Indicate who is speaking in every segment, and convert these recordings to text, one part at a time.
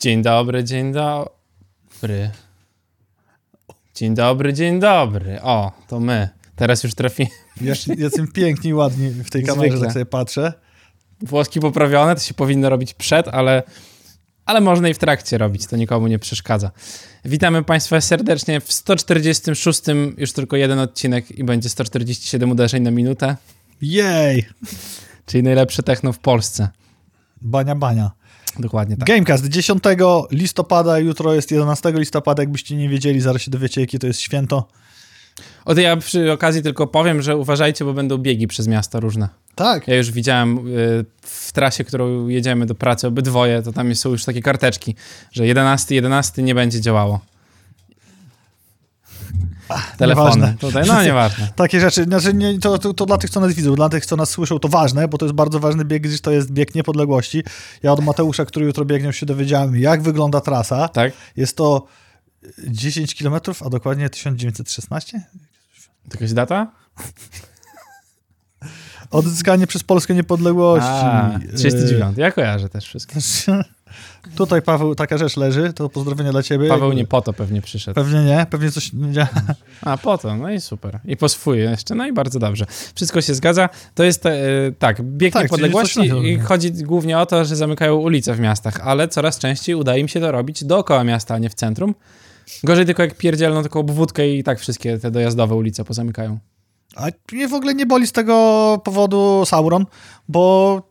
Speaker 1: Dzień dobry, dzień dobry. Dzień dobry, dzień dobry. O, to my. Teraz już trafi.
Speaker 2: Jestem pięknie i ładnie w tej kamerze,
Speaker 1: Zwykle.
Speaker 2: tak sobie patrzę.
Speaker 1: Włoski poprawione, to się powinno robić przed, ale, ale można i w trakcie robić, to nikomu nie przeszkadza. Witamy Państwa serdecznie w 146, już tylko jeden odcinek i będzie 147 uderzeń na minutę,
Speaker 2: Jej!
Speaker 1: czyli najlepsze techno w Polsce.
Speaker 2: Bania, bania.
Speaker 1: Dokładnie tak.
Speaker 2: Gamecast 10 listopada, jutro jest 11 listopada, jakbyście nie wiedzieli, zaraz się dowiecie, jakie to jest święto.
Speaker 1: O to ja przy okazji tylko powiem, że uważajcie, bo będą biegi przez miasto różne.
Speaker 2: Tak.
Speaker 1: Ja już widziałem y, w trasie, którą jedziemy do pracy, obydwoje, to tam są już takie karteczki, że 11, 11 nie będzie działało. Telefony. Tutaj, no nieważne.
Speaker 2: Takie rzeczy, znaczy nie, to, to, to dla tych, co nas widzą, dla tych, co nas słyszą, to ważne, bo to jest bardzo ważny bieg, gdyż to jest bieg niepodległości. Ja od Mateusza, który jutro biegnie, się dowiedziałem, jak wygląda trasa.
Speaker 1: Tak?
Speaker 2: Jest to 10 km, a dokładnie 1916?
Speaker 1: To jakaś data?
Speaker 2: Odzyskanie przez Polskę niepodległości.
Speaker 1: A, 39. Ja kojarzę też wszystko.
Speaker 2: Tutaj, Paweł, taka rzecz leży, to pozdrowienia dla ciebie.
Speaker 1: Paweł nie po to pewnie przyszedł.
Speaker 2: Pewnie nie, pewnie coś nie działa.
Speaker 1: A, po to, no i super. I po swój jeszcze, no i bardzo dobrze. Wszystko się zgadza. To jest, e, tak, bieg
Speaker 2: Tak,
Speaker 1: niepodległości i chodzi głównie o to, że zamykają ulice w miastach, ale coraz częściej udaje im się to robić dookoła miasta, a nie w centrum. Gorzej tylko jak pierdzielną taką obwódkę i tak wszystkie te dojazdowe ulice pozamykają.
Speaker 2: A mnie w ogóle nie boli z tego powodu Sauron, bo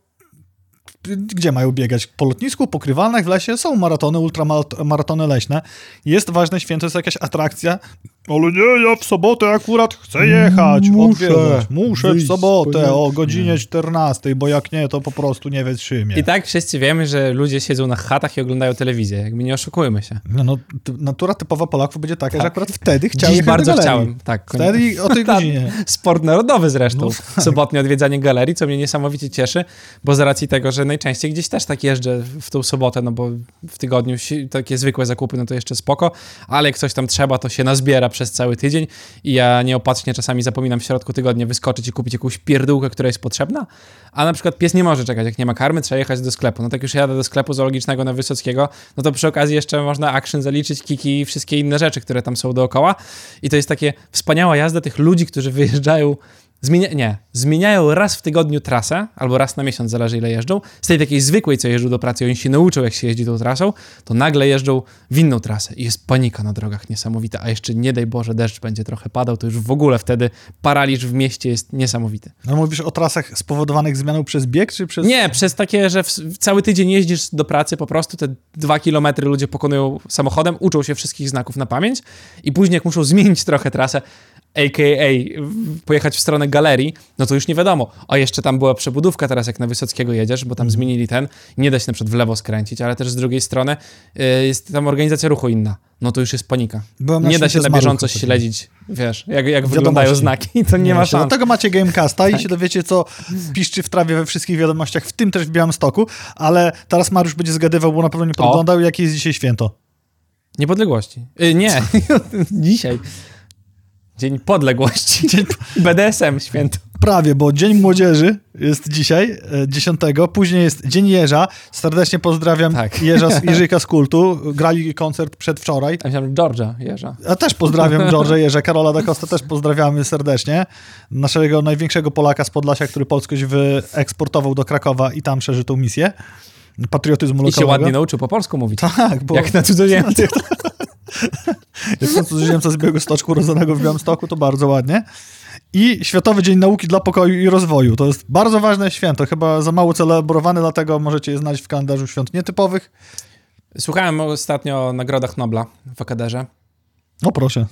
Speaker 2: gdzie mają biegać? Po lotnisku, po krywalnach, w lesie? Są maratony, ultramaratony leśne. Jest ważne święto, jest jakaś atrakcja. Ale nie, ja w sobotę akurat chcę jechać, Muszę odwiedzać. Muszę w sobotę o godzinie 14, bo jak nie, to po prostu nie wytrzymie.
Speaker 1: I tak wszyscy wiemy, że ludzie siedzą na chatach i oglądają telewizję. Jakby nie oszukujmy się.
Speaker 2: No, no, natura typowa Polaków będzie taka, że
Speaker 1: Tak.
Speaker 2: akurat wtedy chciał
Speaker 1: Dziś bardzo chciałem. Tak,
Speaker 2: Wtedy i o tej godzinie.
Speaker 1: Sport narodowy zresztą.
Speaker 2: No tak.
Speaker 1: Sobotnie odwiedzanie galerii, co mnie niesamowicie cieszy, bo z racji tego, że najczęściej gdzieś też tak jeżdżę w tą sobotę, no bo w tygodniu takie zwykłe zakupy, no to jeszcze spoko, ale jak coś tam trzeba, to się nazbiera przez cały tydzień i ja nieopatrznie czasami zapominam w środku tygodnia wyskoczyć i kupić jakąś pierdółkę, która jest potrzebna, a na przykład pies nie może czekać, jak nie ma karmy, trzeba jechać do sklepu. No tak już jadę do sklepu zoologicznego na Wysockiego, no to przy okazji jeszcze można action zaliczyć, kiki i wszystkie inne rzeczy, które tam są dookoła i to jest takie wspaniała jazda tych ludzi, którzy wyjeżdżają Zmienia, nie, zmieniają raz w tygodniu trasę, albo raz na miesiąc, zależy ile jeżdżą. Z tej takiej zwykłej, co jeżdżą do pracy, oni się nauczą, jak się jeździ tą trasą, to nagle jeżdżą w inną trasę i jest panika na drogach niesamowita, a jeszcze nie daj Boże, deszcz będzie trochę padał, to już w ogóle wtedy paraliż w mieście jest niesamowity.
Speaker 2: No mówisz o trasach spowodowanych zmianą przez bieg, czy przez...
Speaker 1: Nie, przez takie, że w, cały tydzień jeździsz do pracy po prostu, te dwa kilometry ludzie pokonują samochodem, uczą się wszystkich znaków na pamięć i później jak muszą zmienić trochę trasę, a.k.a. pojechać w stronę galerii, no to już nie wiadomo. A jeszcze tam była przebudówka teraz, jak na Wysockiego jedziesz, bo tam
Speaker 2: Mhm.
Speaker 1: zmienili ten, nie da się na przykład w lewo skręcić, ale też z drugiej strony y, jest tam organizacja ruchu inna. No to już jest panika. Nie da się na bieżąco śledzić, wiesz, jak, jak wyglądają znaki, to nie, ma
Speaker 2: właśnie.
Speaker 1: szans.
Speaker 2: Dlatego macie Gamecasta
Speaker 1: Tak.
Speaker 2: i się dowiecie, co piszczy w trawie we wszystkich wiadomościach, w tym też w Białymstoku, ale teraz Mariusz będzie zgadywał, bo na pewno nie
Speaker 1: O.
Speaker 2: podglądał, jakie jest dzisiaj święto.
Speaker 1: Niepodległości. Y, nie, dzisiaj. Dzień Podległości.
Speaker 2: Dzień
Speaker 1: BDSM święto.
Speaker 2: Prawie, bo Dzień Młodzieży jest dzisiaj, e, 10. Później jest Dzień Jeża. Serdecznie pozdrawiam
Speaker 1: Tak.
Speaker 2: Jeża z Jerzyka z Kultu. Grali koncert przedwczoraj.
Speaker 1: A myślałem, Georgia Jeża.
Speaker 2: Ja też pozdrawiam George'a Jerza, Karola da Costa też pozdrawiamy serdecznie. Naszego największego Polaka z Podlasia, który polskość wyeksportował do Krakowa i tam przeżył tą misję. Patriotyzmu
Speaker 1: I
Speaker 2: lokalnego.
Speaker 1: się ładnie nauczył po polsku mówić.
Speaker 2: Tak, bo
Speaker 1: Jak na cudzoziemcy.
Speaker 2: jestem cudzoziemca z Białego Stoczku, urodzonego w Białymstoku, to bardzo ładnie. I Światowy Dzień Nauki dla Pokoju i Rozwoju. To jest bardzo ważne święto, chyba za mało celebrowane, dlatego możecie je znaleźć w kalendarzu świąt nietypowych.
Speaker 1: Słuchałem ostatnio o nagrodach Nobla w Akaderze.
Speaker 2: No proszę.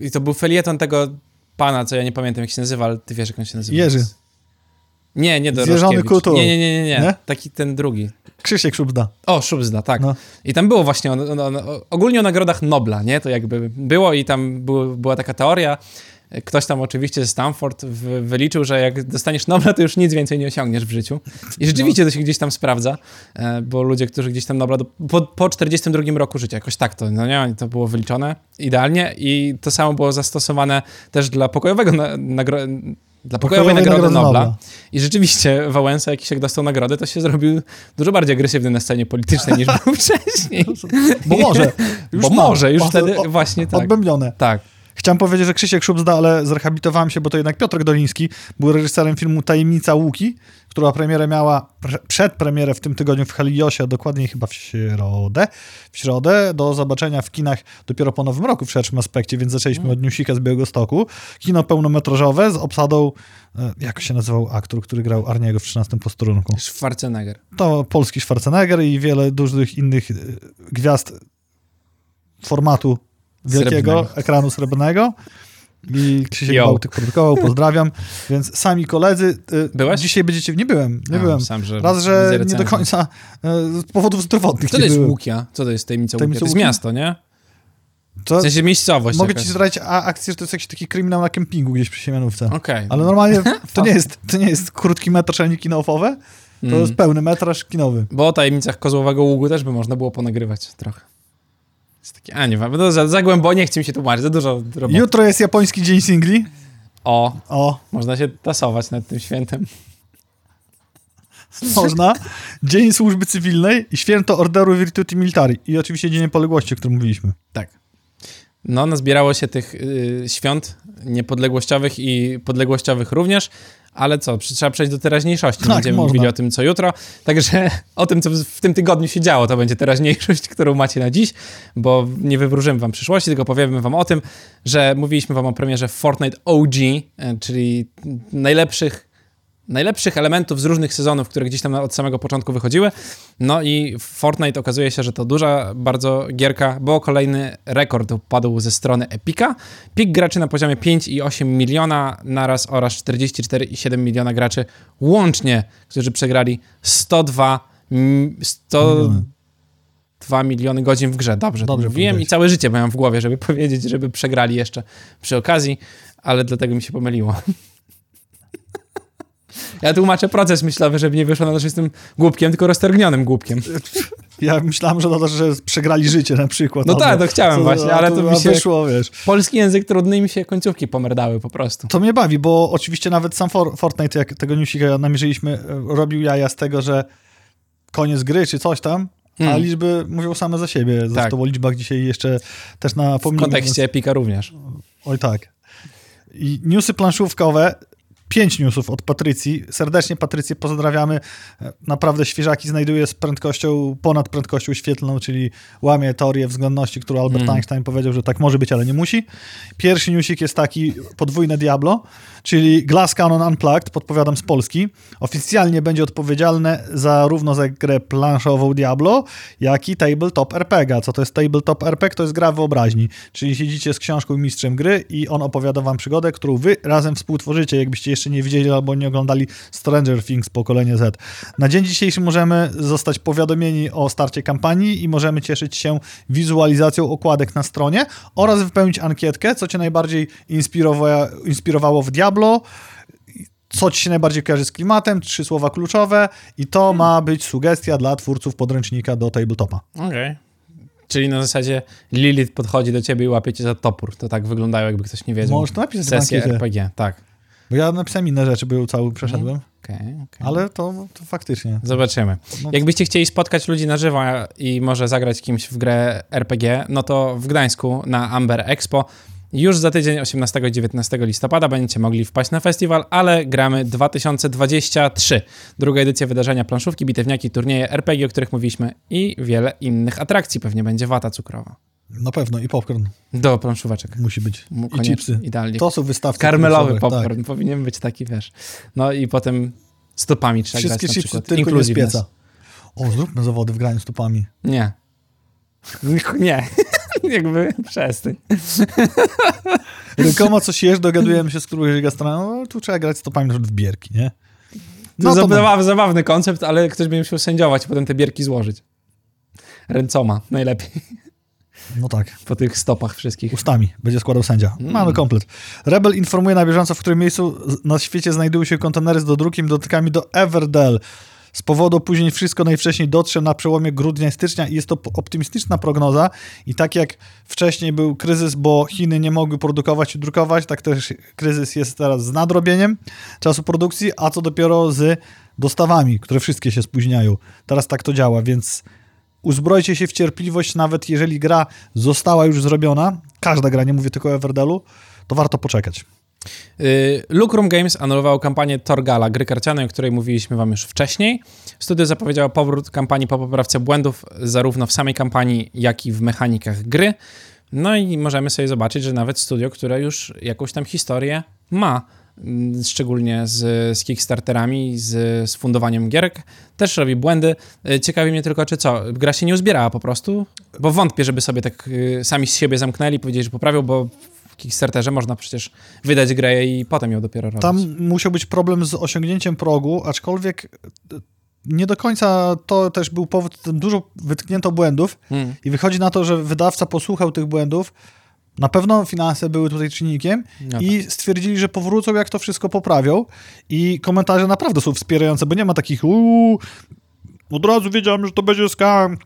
Speaker 1: I to był felieton tego pana, co ja nie pamiętam jak się nazywa, ale ty wiesz jak on się nazywa.
Speaker 2: Jerzy.
Speaker 1: Nie, nie
Speaker 2: Zjeżony
Speaker 1: Dorożkiewicz.
Speaker 2: Kutu.
Speaker 1: Nie, nie, nie, nie, nie.
Speaker 2: Nie?
Speaker 1: Taki ten drugi.
Speaker 2: Krzysiek Szubda.
Speaker 1: O, Szubzda, tak.
Speaker 2: No.
Speaker 1: I tam było właśnie o, o, o, ogólnie o nagrodach Nobla, nie? To jakby było i tam było, była taka teoria. Ktoś tam oczywiście ze Stanford wy, wyliczył, że jak dostaniesz Nobla, to już nic więcej nie osiągniesz w życiu. I rzeczywiście to się gdzieś tam sprawdza, e, bo ludzie, którzy gdzieś tam Nobla do, po, po 42 roku życia, jakoś tak to, no nie, to było wyliczone idealnie i to samo było zastosowane też dla pokojowego na, nagro, Dla pokojowej, nagrody, nagrody Nobla. Nobla. I rzeczywiście Wałęsa, jakiś jak dostał nagrodę, to się zrobił dużo bardziej agresywny na scenie politycznej niż był wcześniej.
Speaker 2: Bo może.
Speaker 1: Już Bo może, już wtedy właśnie tak.
Speaker 2: Odbębnione.
Speaker 1: Tak.
Speaker 2: Chciałem powiedzieć, że Krzysiek Szubzda, ale zrehabilitowałem się, bo to jednak Piotr Doliński był reżyserem filmu Tajemnica Łuki, która premierę miała przed premierę w tym tygodniu w Heliosie, dokładniej chyba w środę. W środę do zobaczenia w kinach dopiero po nowym roku w szerszym aspekcie, więc zaczęliśmy mm. od Newsika z Białego Stoku. Kino pełnometrażowe z obsadą, e, jak się nazywał aktor, który grał Arniego w 13 posterunku?
Speaker 1: Schwarzenegger.
Speaker 2: To polski Schwarzenegger i wiele dużych innych e, gwiazd formatu wielkiego srebrnego. ekranu srebrnego. I Krzysiek Yo. Bałtyk produkował, pozdrawiam. Więc sami koledzy. Y,
Speaker 1: Byłeś?
Speaker 2: Dzisiaj będziecie. Nie byłem, nie A, byłem. Sam, że Raz, że nie do końca y, z powodów zdrowotnych.
Speaker 1: Co to jest Łukia? Co to jest tajemnica Łukia? To jest miasto, nie? To w sensie miejscowość.
Speaker 2: Mogę jakaś. ci zdradzić akcję, że to jest jakiś taki kryminał na kempingu gdzieś przy Siemianówce.
Speaker 1: Okay.
Speaker 2: Ale normalnie to nie jest, to nie jest krótki metraż ani kinofowe, to mm. jest pełny metraż kinowy.
Speaker 1: Bo o tajemnicach Kozłowego Ługu też by można było ponagrywać trochę. Jest takie, a nie, no za, za głębo nie chcę mi się tłumaczyć, za dużo roboty.
Speaker 2: Jutro jest japoński dzień singli.
Speaker 1: O,
Speaker 2: o.
Speaker 1: Można się tasować nad tym świętem.
Speaker 2: Można. Dzień służby cywilnej i święto Orderu Virtuti Militari. I oczywiście Dzień Niepodległości, o którym mówiliśmy.
Speaker 1: Tak. No, nazbierało się tych y, świąt niepodległościowych i podległościowych również, ale co, trzeba przejść do teraźniejszości. Tak, Będziemy można. mówili o tym, co jutro. Także o tym, co w tym tygodniu się działo, to będzie teraźniejszość, którą macie na dziś, bo nie wywróżymy wam przyszłości, tylko powiemy wam o tym, że mówiliśmy wam o premierze Fortnite OG, e, czyli najlepszych najlepszych elementów z różnych sezonów, które gdzieś tam od samego początku wychodziły. No i Fortnite okazuje się, że to duża bardzo gierka, bo kolejny rekord padł ze strony Epica. Pik graczy na poziomie 5,8 miliona naraz oraz 44,7 miliona graczy łącznie, którzy przegrali 102 102 miliony godzin w grze. Dobrze, Dobrze mówiłem i całe życie miałem w głowie, żeby powiedzieć, żeby przegrali jeszcze przy okazji, ale dlatego mi się pomyliło. Ja tłumaczę proces myślowy, żeby nie wyszło na to, że jestem głupkiem, tylko roztergnionym głupkiem.
Speaker 2: Ja myślałem, że to, że przegrali życie na przykład.
Speaker 1: No tak, to chciałem co, właśnie, ale to, to mi się...
Speaker 2: Wyszło, wiesz.
Speaker 1: Polski język trudny i mi się końcówki pomerdały po prostu.
Speaker 2: To mnie bawi, bo oczywiście nawet sam Fortnite, jak tego newsika namierzyliśmy, e, robił jaja z tego, że koniec gry czy coś tam, Hmm. A liczby mówią same za siebie. Zresztą tak. o liczbach dzisiaj jeszcze też na
Speaker 1: W kontekście Epika również.
Speaker 2: Oj tak. I newsy planszówkowe pięć newsów od Patrycji. Serdecznie Patrycję pozdrawiamy. Naprawdę świeżaki znajduje z prędkością, ponad prędkością świetlną, czyli łamie teorię względności, którą Albert mm. Einstein powiedział, że tak może być, ale nie musi. Pierwszy newsik jest taki podwójne Diablo, czyli Glass Cannon Unplugged, podpowiadam z Polski. Oficjalnie będzie odpowiedzialne zarówno za grę planszową Diablo, jak i tabletop RPG. Co to jest tabletop RPG? To jest gra wyobraźni, czyli siedzicie z książką mistrzem gry i on opowiada wam przygodę, którą wy razem współtworzycie, jakbyście jeszcze nie widzieli albo nie oglądali Stranger Things pokolenie Z. Na dzień dzisiejszy możemy zostać powiadomieni o starcie kampanii i możemy cieszyć się wizualizacją okładek na stronie oraz wypełnić ankietkę, co cię najbardziej inspirowało, inspirowało w Diablo, co ci się najbardziej kojarzy z klimatem, trzy słowa kluczowe i to ma być sugestia dla twórców podręcznika do tabletopa.
Speaker 1: Okej. Okay. Czyli na zasadzie Lilith podchodzi do ciebie i łapie cię za topór. To tak wyglądało, jakby ktoś nie wiedział.
Speaker 2: To napisać
Speaker 1: Sesję RPG, tak.
Speaker 2: Bo ja napisałem inne rzeczy, ją cały przeszedłem. Okay, okay. Ale to, to faktycznie.
Speaker 1: Zobaczymy. No. Jakbyście chcieli spotkać ludzi na żywo i może zagrać kimś w grę RPG, no to w Gdańsku na Amber Expo już za tydzień 18 i 19 listopada będziecie mogli wpaść na festiwal, ale gramy 2023. Druga edycja wydarzenia planszówki, bitewniaki, turnieje RPG, o których mówiliśmy i wiele innych atrakcji. Pewnie będzie wata cukrowa.
Speaker 2: Na pewno i popcorn.
Speaker 1: Do planszóweczek.
Speaker 2: Musi być. I chipsy.
Speaker 1: Idealnie.
Speaker 2: To są wystawki.
Speaker 1: Karmelowy popcorn. Tak. Powinien być taki, wiesz. No i potem stopami trzeba
Speaker 2: Wszystkie
Speaker 1: grać
Speaker 2: chipsy tylko nie z pieca. O, zróbmy zawody w graniu stopami.
Speaker 1: Nie. Nie. Jakby przestań.
Speaker 2: Rękoma coś jesz, dogadujemy się z którąś gastronomą, no tu trzeba grać stopami w bierki, nie?
Speaker 1: No to, zabaw, zabawny koncept, ale ktoś będzie musiał sędziować i potem te bierki złożyć. Ręcoma najlepiej.
Speaker 2: No tak.
Speaker 1: Po tych stopach wszystkich.
Speaker 2: Ustami będzie składał sędzia. Mm. Mamy komplet. Rebel informuje na bieżąco, w którym miejscu na świecie znajdują się kontenery z dodrukiem dotykami do Everdell. z powodu później wszystko najwcześniej dotrze na przełomie grudnia i stycznia i jest to optymistyczna prognoza i tak jak wcześniej był kryzys, bo Chiny nie mogły produkować i drukować, tak też kryzys jest teraz z nadrobieniem czasu produkcji, a co dopiero z dostawami, które wszystkie się spóźniają. Teraz tak to działa, więc uzbrojcie się w cierpliwość, nawet jeżeli gra została już zrobiona, każda gra, nie mówię tylko o Everdelu, to warto poczekać.
Speaker 1: Y, Lucrum Games anulowało kampanię Torgala, gry karcianej, o której mówiliśmy wam już wcześniej. Studio zapowiedziało powrót kampanii po poprawce błędów zarówno w samej kampanii, jak i w mechanikach gry. No i możemy sobie zobaczyć, że nawet studio, które już jakąś tam historię ma, szczególnie z, z Kickstarterami, z, z fundowaniem gierek, też robi błędy. Y, ciekawi mnie tylko, czy co, gra się nie uzbierała po prostu? Bo wątpię, żeby sobie tak y, sami z siebie zamknęli i powiedzieli, że poprawią, bo Kickstarterze można przecież wydać grę i potem ją dopiero robić.
Speaker 2: Tam musiał być problem z osiągnięciem progu, aczkolwiek nie do końca to też był powód, dużo wytknięto błędów hmm. i wychodzi na to, że wydawca posłuchał tych błędów, na pewno finanse były tutaj czynnikiem no i tak. stwierdzili, że powrócą, jak to wszystko poprawią. I komentarze naprawdę są wspierające, bo nie ma takich uuu, od razu wiedziałem, że to będzie skam,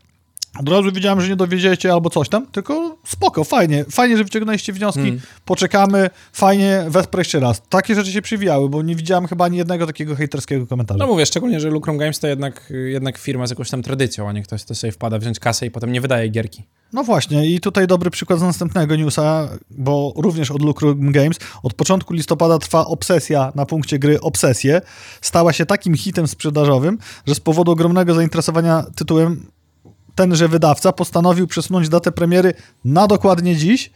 Speaker 2: od razu wiedziałem, że nie dowiedziecie albo coś tam, tylko spoko, fajnie, fajnie, że wyciągnęliście wnioski, mm. poczekamy, fajnie, wesprę jeszcze raz. Takie rzeczy się przywijały, bo nie widziałem chyba ani jednego takiego hejterskiego komentarza.
Speaker 1: No mówię, szczególnie, że Lucrum Games to jednak, jednak firma z jakąś tam tradycją, a nie ktoś, kto sobie wpada wziąć kasę i potem nie wydaje gierki.
Speaker 2: No właśnie i tutaj dobry przykład z następnego newsa, bo również od Lucrum Games. Od początku listopada trwa obsesja na punkcie gry Obsesję. Stała się takim hitem sprzedażowym, że z powodu ogromnego zainteresowania tytułem tenże wydawca postanowił przesunąć datę premiery na dokładnie dziś,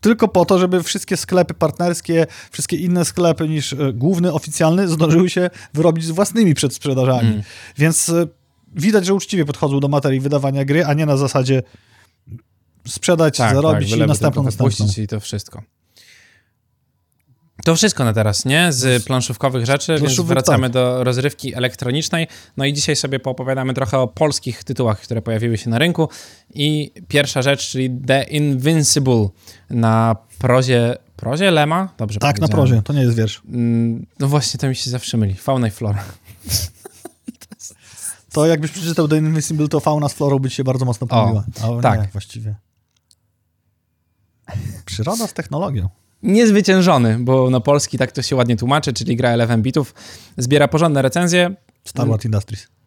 Speaker 2: tylko po to, żeby wszystkie sklepy partnerskie, wszystkie inne sklepy niż e, główny, oficjalny zdążyły się wyrobić z własnymi przedsprzedażami. Mm. Więc e, widać, że uczciwie podchodzą do materii wydawania gry, a nie na zasadzie sprzedać, tak, zarobić tak, i następną, następną.
Speaker 1: i to wszystko. To wszystko na teraz, nie? Z planszówkowych rzeczy, więc wracamy tak. do rozrywki elektronicznej. No i dzisiaj sobie poopowiadamy trochę o polskich tytułach, które pojawiły się na rynku. I pierwsza rzecz, czyli The Invincible na prozie prozie Lema?
Speaker 2: Dobrze Tak, na prozie, to nie jest wiersz.
Speaker 1: Mm, no właśnie, to mi się zawsze myli. Fauna i flora.
Speaker 2: To jakbyś przeczytał The Invincible, to fauna z florą by ci się bardzo mocno pomyliła. O, tak. Nie, właściwie. Przyroda z technologią
Speaker 1: niezwyciężony, bo na polski tak to się ładnie tłumaczy, czyli gra 11 bitów, zbiera porządne recenzje.
Speaker 2: Star Wars Industries.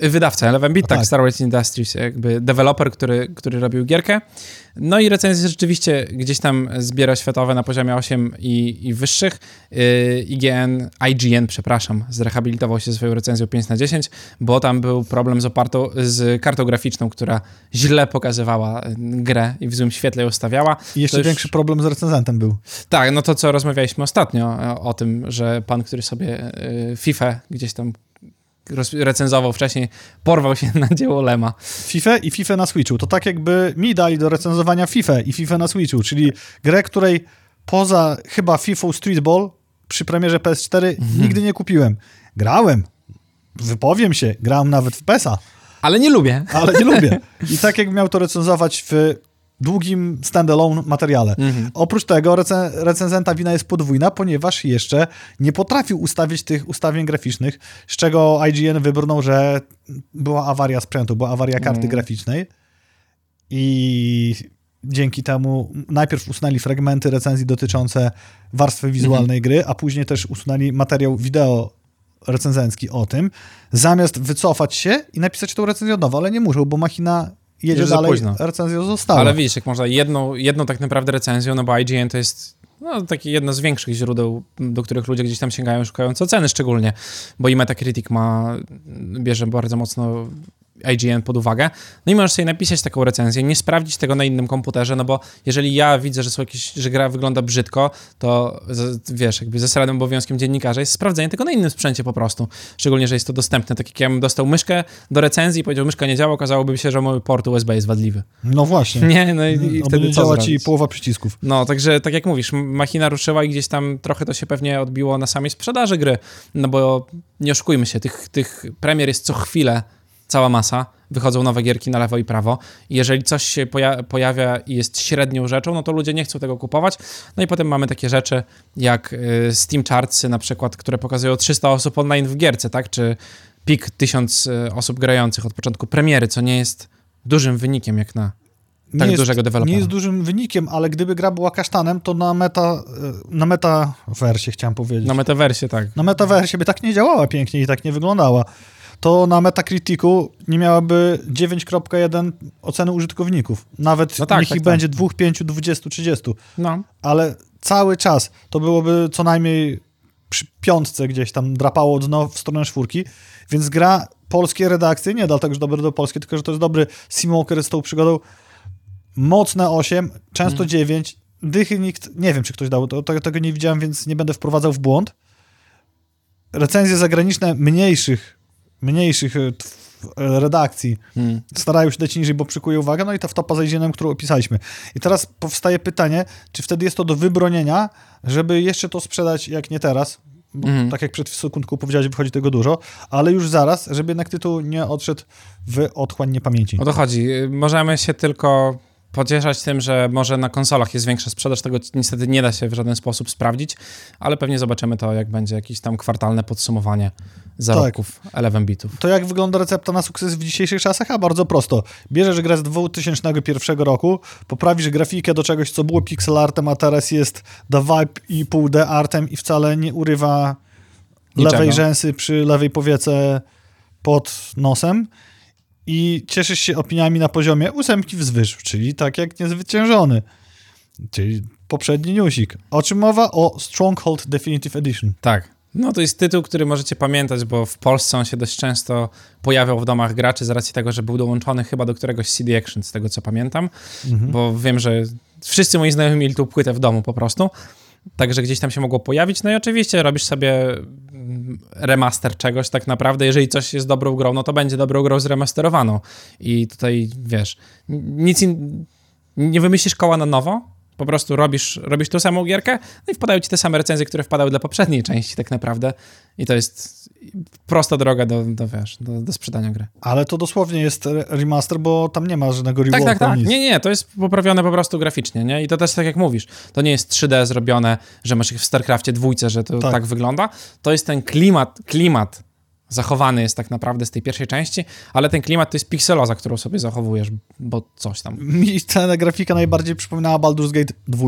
Speaker 1: Wydawca Eleven Bit, tak, tak, Star Wars Industries, jakby deweloper, który, który robił gierkę. No i recenzje rzeczywiście gdzieś tam zbiera światowe na poziomie 8 i, i wyższych. Yy, IGN, IGN, przepraszam, zrehabilitował się swoją recenzją 5 na 10, bo tam był problem z opartą, z kartą graficzną, która źle pokazywała grę i w złym świetle ją stawiała.
Speaker 2: I jeszcze większy problem z recenzentem był.
Speaker 1: Tak, no to co rozmawialiśmy ostatnio o, o tym, że pan, który sobie yy, FIFA gdzieś tam recenzował wcześniej, porwał się na dzieło Lema.
Speaker 2: FIFA i FIFA na Switchu. To tak jakby mi dali do recenzowania FIFA i FIFA na Switchu, czyli grę, której poza chyba FIFA Streetball przy premierze PS4 mhm. nigdy nie kupiłem. Grałem, wypowiem się, grałem nawet w PESA.
Speaker 1: Ale nie lubię.
Speaker 2: Ale nie lubię. I tak jak miał to recenzować w długim standalone materiale. Mhm. Oprócz tego recen recenzenta wina jest podwójna, ponieważ jeszcze nie potrafił ustawić tych ustawień graficznych, z czego IGN wybrnął, że była awaria sprzętu, była awaria karty mhm. graficznej i dzięki temu najpierw usunęli fragmenty recenzji dotyczące warstwy wizualnej mhm. gry, a później też usunęli materiał wideo recenzencki o tym, zamiast wycofać się i napisać tą recenzję od nowa, ale nie muszą, bo machina jedzie Już dalej, recenzją została.
Speaker 1: Ale widzisz, jak można jedną, jedną tak naprawdę recenzją, no bo IGN to jest no, takie jedno z większych źródeł, do których ludzie gdzieś tam sięgają, szukając oceny szczególnie, bo i Metacritic ma, bierze bardzo mocno IGN pod uwagę. No i możesz sobie napisać taką recenzję, nie sprawdzić tego na innym komputerze, no bo jeżeli ja widzę, że, są jakieś, że gra wygląda brzydko, to wiesz, jakby zasadnym obowiązkiem dziennikarza jest sprawdzenie tego na innym sprzęcie po prostu. Szczególnie, że jest to dostępne. Tak jak ja bym dostał myszkę do recenzji i powiedział, myszka nie działa, okazałoby się, że mój port USB jest wadliwy.
Speaker 2: No właśnie.
Speaker 1: Nie, no i, i no, wtedy
Speaker 2: działa ci połowa przycisków.
Speaker 1: No, także tak jak mówisz, machina ruszyła i gdzieś tam trochę to się pewnie odbiło na samej sprzedaży gry, no bo nie oszukujmy się, tych, tych premier jest co chwilę cała masa, wychodzą nowe gierki na lewo i prawo. I jeżeli coś się poja pojawia i jest średnią rzeczą, no to ludzie nie chcą tego kupować. No i potem mamy takie rzeczy jak y, Steam Chartsy na przykład, które pokazują 300 osób online w gierce, tak? Czy pik tysiąc e, osób grających od początku premiery, co nie jest dużym wynikiem jak na
Speaker 2: nie
Speaker 1: tak
Speaker 2: jest,
Speaker 1: dużego dewelopera.
Speaker 2: Nie jest dużym wynikiem, ale gdyby gra była kasztanem, to na meta, e, na metaversie chciałem powiedzieć.
Speaker 1: Na metaversie, tak.
Speaker 2: Na metaversie by tak nie działała pięknie i tak nie wyglądała. To na Metacriticu nie miałaby 9.1 oceny użytkowników. Nawet
Speaker 1: No tak,
Speaker 2: niech
Speaker 1: tak,
Speaker 2: ich
Speaker 1: tak.
Speaker 2: będzie 2, 5, 20, 30.
Speaker 1: No,
Speaker 2: Ale cały czas to byłoby co najmniej przy piątce gdzieś tam drapało dno w stronę czwórki, więc gra polskie redakcje, nie dlatego, że dobre do polskie, tylko że to jest dobry Simwalker z tą przygodą, mocne 8, często
Speaker 1: Mhm.
Speaker 2: 9, dychy nikt, nie wiem czy ktoś dał, to, to, tego nie widziałem, więc nie będę wprowadzał w błąd. Recenzje zagraniczne mniejszych, mniejszych e, e, redakcji
Speaker 1: mm.
Speaker 2: starają się dać niżej, bo przykuje uwagę, no i ta wtopa za Izienem, którą opisaliśmy. I teraz powstaje pytanie, czy wtedy jest to do wybronienia, żeby jeszcze to sprzedać, jak nie teraz, bo
Speaker 1: Mhm.
Speaker 2: tak jak przed sekundką powiedziałeś, wychodzi tego dużo, ale już zaraz, żeby jednak tytuł nie odszedł w otchłań niepamięci.
Speaker 1: o to chodzi. Możemy się tylko pocieszać tym, że może na konsolach jest większa sprzedaż, tego niestety nie da się w żaden sposób sprawdzić, ale pewnie zobaczymy to, jak będzie jakieś tam kwartalne podsumowanie zarobków 11 bitów.
Speaker 2: To jak wygląda recepta na sukces w dzisiejszych czasach? A bardzo prosto. Bierzesz grę z 2001 roku, poprawisz grafikę do czegoś, co było pixel artem, a teraz jest da vibe i pół D artem i wcale nie urywa
Speaker 1: Niczego.
Speaker 2: lewej rzęsy przy lewej powiece pod nosem i cieszysz się opiniami na poziomie ósemki wzwyż, czyli tak jak niezwyciężony. Czyli poprzedni newsik. O czym mowa? O Stronghold Definitive Edition.
Speaker 1: Tak. No to jest tytuł, który możecie pamiętać, bo w Polsce on się dość często pojawiał w domach graczy z racji tego, że był dołączony chyba do któregoś CD Action, z tego co pamiętam,
Speaker 2: Mhm.
Speaker 1: bo wiem, że wszyscy moi znajomi mieli tą płytę w domu po prostu, także gdzieś tam się mogło pojawić. No i oczywiście robisz sobie mm, remaster czegoś tak naprawdę. Jeżeli coś jest dobrą grą, no to będzie dobrą grą zremasterowaną. I tutaj, wiesz, nic in... nie wymyślisz koła na nowo, po prostu robisz, robisz tą samą gierkę, no i wpadają ci te same recenzje, które wpadały dla poprzedniej części tak naprawdę. I to jest prosta droga do, do wiesz, do, do sprzedania gry.
Speaker 2: Ale to dosłownie jest re- remaster, bo tam nie ma żadnego
Speaker 1: Tak,
Speaker 2: reworku.
Speaker 1: tak, tak.
Speaker 2: nic.
Speaker 1: Nie, nie, to jest poprawione po prostu graficznie, nie? I to też tak jak mówisz, to nie jest 3D zrobione, że masz ich w StarCraftie dwójce, że to
Speaker 2: Tak.
Speaker 1: tak. wygląda. To jest ten klimat, klimat zachowany jest tak naprawdę z tej pierwszej części, ale ten klimat to jest pikseloza, którą sobie zachowujesz, bo coś tam.
Speaker 2: Mi ta grafika najbardziej przypominała Baldur's Gate 2.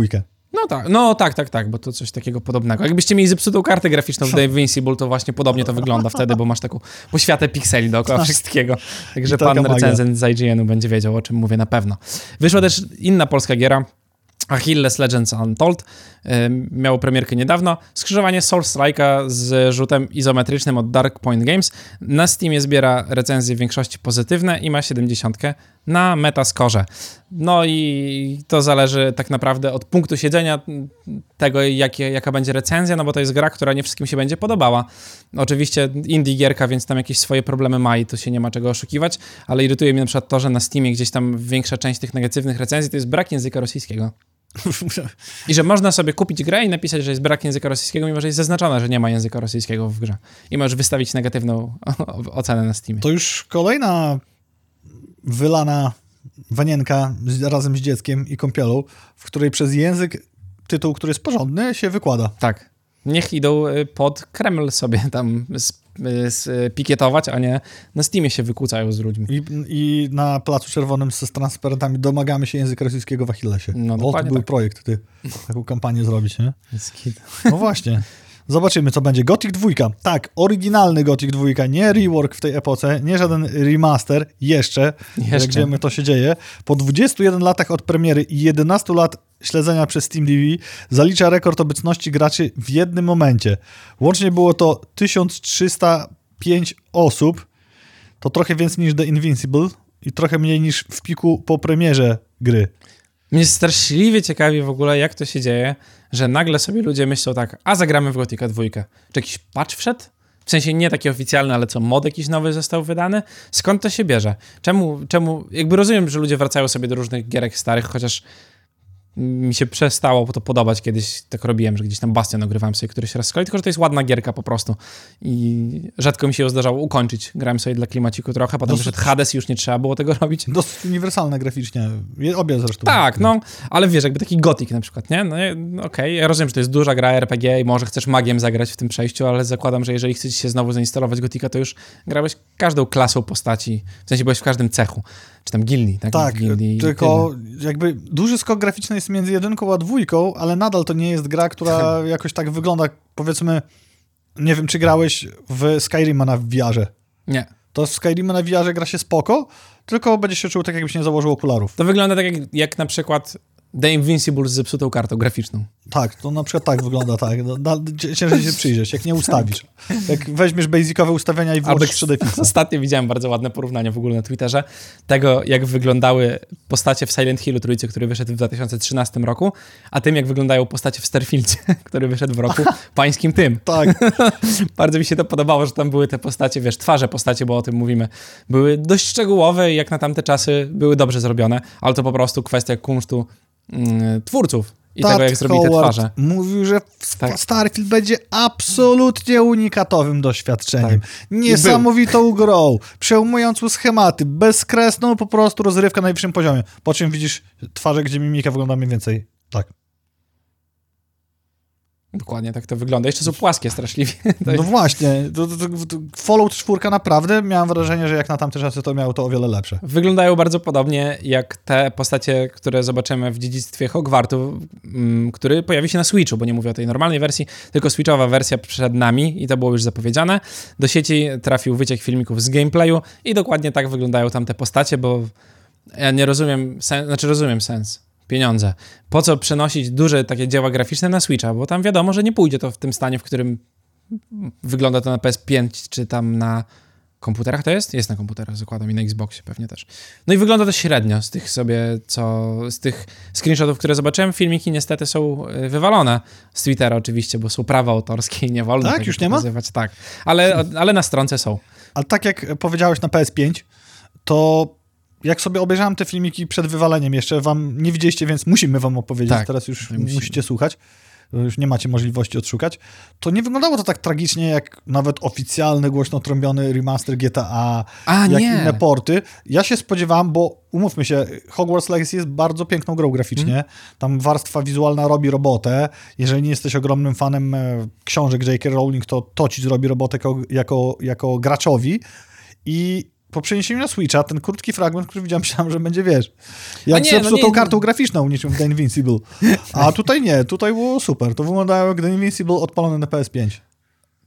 Speaker 1: No tak, no tak, tak, tak, bo to coś takiego podobnego. Jakbyście mieli zepsutą kartę graficzną w The Invincible, to właśnie podobnie to wygląda wtedy, bo masz taką poświatę pikseli dookoła wszystkiego. Także
Speaker 2: Tak. I taka
Speaker 1: pan recenzent z IGN-u będzie wiedział, o czym mówię na pewno. Wyszła też inna polska giera, Achilles Legends Untold. Miało premierkę niedawno. Skrzyżowanie Soul Strike'a z rzutem izometrycznym od Dark Point Games. Na Steamie zbiera recenzje w większości pozytywne i ma 70 na Metascore. No i to zależy tak naprawdę od punktu siedzenia tego, jakie, jaka będzie recenzja, no bo to jest gra, która nie wszystkim się będzie podobała. Oczywiście indie gierka, więc tam jakieś swoje problemy ma i to się nie ma czego oszukiwać, ale irytuje mnie na przykład to, że na Steamie gdzieś tam większa część tych negatywnych recenzji to jest brak języka rosyjskiego. I że można sobie kupić grę i napisać, że jest brak języka rosyjskiego, mimo że jest zaznaczone, że nie ma języka rosyjskiego w grze. I możesz wystawić negatywną ocenę na Steamie.
Speaker 2: To już kolejna wylana wanienka z, razem z dzieckiem i kąpielą, w której przez język tytuł, który jest porządny, się wykłada.
Speaker 1: Tak. Niech idą y, pod Kreml sobie tam spikietować, a nie na Steamie się wykłócają z ludźmi.
Speaker 2: I, I na Placu Czerwonym z, transparentami domagamy się języka rosyjskiego w Achillesie.
Speaker 1: No,
Speaker 2: o, to był
Speaker 1: tak.
Speaker 2: projekt, ty. Taką kampanię zrobić, nie? No właśnie. Zobaczymy, co będzie. Gothic 2. Tak, oryginalny Gothic 2, nie rework w tej epoce, nie żaden remaster, jeszcze,
Speaker 1: Jeszcze.
Speaker 2: jak wiemy, to się dzieje. Po 21 latach od premiery i 11 lat śledzenia przez Steam TV zalicza rekord obecności graczy w jednym momencie. Łącznie było to 1305 osób, to trochę więcej niż The Invincible i trochę mniej niż w piku po premierze gry.
Speaker 1: Mnie straszliwie ciekawi w ogóle, jak to się dzieje, że nagle sobie ludzie myślą tak, a zagramy w Gothica 2. Czy jakiś patch wszedł? W sensie nie taki oficjalny, ale co, mod jakiś nowy został wydany? Skąd to się bierze? Czemu, czemu, jakby rozumiem, że ludzie wracają sobie do różnych gierek starych, chociaż mi się przestało to podobać. Kiedyś tak robiłem, że gdzieś tam Bastion ogrywałem sobie któryś raz z kolei, tylko że to jest ładna gierka po prostu. I rzadko mi się ją zdarzało ukończyć. Grałem sobie dla klimaciku trochę, potem
Speaker 2: Dosyć-
Speaker 1: wyszedł Hades i już nie trzeba było tego robić.
Speaker 2: Dosyć uniwersalne graficznie. Obie zresztą.
Speaker 1: Tak, no, ale wiesz, jakby taki gotik na przykład, nie? No no okej, ja rozumiem, że to jest duża gra RPG i może chcesz magiem zagrać w tym przejściu, ale zakładam, że jeżeli chcecie się znowu zainstalować gotika, to już grałeś każdą klasą postaci, w sensie byłeś w każdym cechu, czy tam gildii, tak?
Speaker 2: Tak,
Speaker 1: gildii
Speaker 2: tylko jakby duży skok graficzny jest między jedynką a dwójką, ale nadal to nie jest gra, która jakoś tak wygląda, powiedzmy, nie wiem, czy grałeś w Skyrima na VR-ze.
Speaker 1: tyle. Nie.
Speaker 2: To w Skyrima na VR-ze gra się spoko, tylko będziesz się czuł tak, jakbyś nie założył okularów.
Speaker 1: To wygląda tak jak, jak na przykład The Invincible z zepsutą kartą graficzną.
Speaker 2: Tak, to na przykład tak wygląda, tak. No, Ciężej się przyjrzeć, jak nie ustawisz. Jak weźmiesz basicowe ustawienia i włączysz 3D fixa.
Speaker 1: Ostatnio widziałem bardzo ładne porównanie w ogóle na Twitterze tego, jak wyglądały postacie w Silent Hillu trójcy, który wyszedł w 2013 roku, a tym, jak wyglądają postacie w Starfieldzie, który wyszedł w roku pańskim tym.
Speaker 2: Tak,
Speaker 1: Bardzo mi się to podobało, że tam były te postacie, wiesz, twarze postacie, bo o tym mówimy, były dość szczegółowe i jak na tamte czasy były dobrze zrobione, ale to po prostu kwestia kunsztu twórców i tego, jak zrobili te twarze.
Speaker 2: mówił, że
Speaker 1: Tak.
Speaker 2: Starfield będzie absolutnie unikatowym doświadczeniem.
Speaker 1: Tak.
Speaker 2: Niesamowitą grą, przejmującą schematy, bezkresną po prostu rozrywkę na najwyższym poziomie. Po czym widzisz twarze, gdzie mimika wygląda mniej więcej tak.
Speaker 1: Dokładnie tak to wygląda. Jeszcze są płaskie straszliwie.
Speaker 2: No właśnie, to, to, to, to Fallout 4 naprawdę miałem wrażenie, że jak na tamte czasy to miało to o wiele lepsze.
Speaker 1: Wyglądają bardzo podobnie jak te postacie, które zobaczymy w dziedzictwie Hogwartu, mm, który pojawi się na Switchu, bo nie mówię o tej normalnej wersji, tylko Switchowa wersja przed nami i to było już zapowiedziane. Do sieci trafił wyciek filmików z gameplayu i dokładnie tak wyglądają tam te postacie, bo ja nie rozumiem, sen, znaczy rozumiem sens. Pieniądze. Po co przenosić duże takie dzieła graficzne na Switcha? Bo tam wiadomo, że nie pójdzie to w tym stanie, w którym wygląda to na PS5 czy tam na komputerach to jest? Jest na komputerach, zakładam i na Xboxie pewnie też. No i wygląda to średnio z tych sobie, co, z tych screenshotów, które zobaczyłem. Filmiki niestety są y, wywalone z Twittera oczywiście, bo są prawa autorskie i nie wolno
Speaker 2: Tak? Już nie ma?
Speaker 1: pokazywać. Tak, ale, ale na stronce są.
Speaker 2: Ale tak jak powiedziałeś na PS5, to jak sobie obejrzałem te filmiki przed wywaleniem, jeszcze wam nie widzieliście, więc musimy wam opowiedzieć,
Speaker 1: Tak,
Speaker 2: teraz już
Speaker 1: musimy.
Speaker 2: musicie słuchać, już nie macie możliwości odszukać, to nie wyglądało to tak tragicznie, jak nawet oficjalny, głośno trąbiony remaster GTA,
Speaker 1: A
Speaker 2: jak
Speaker 1: nie!
Speaker 2: inne porty. Ja się spodziewałem, bo umówmy się, Hogwarts Legacy jest bardzo piękną grą graficznie,
Speaker 1: Mhm.
Speaker 2: tam warstwa wizualna robi robotę, jeżeli nie jesteś ogromnym fanem e, książek J.K. Rowling, to to ci zrobi robotę jako, jako, jako graczowi i po przeniesieniu na Switcha, ten krótki fragment, który widziałem, myślałem, że będzie, wiesz, jak
Speaker 1: nie, no
Speaker 2: zepsutą
Speaker 1: nie-
Speaker 2: kartą graficzną niczym w The Invincible. A tutaj nie, tutaj było super. To wyglądało jak The Invincible odpalony na PS5.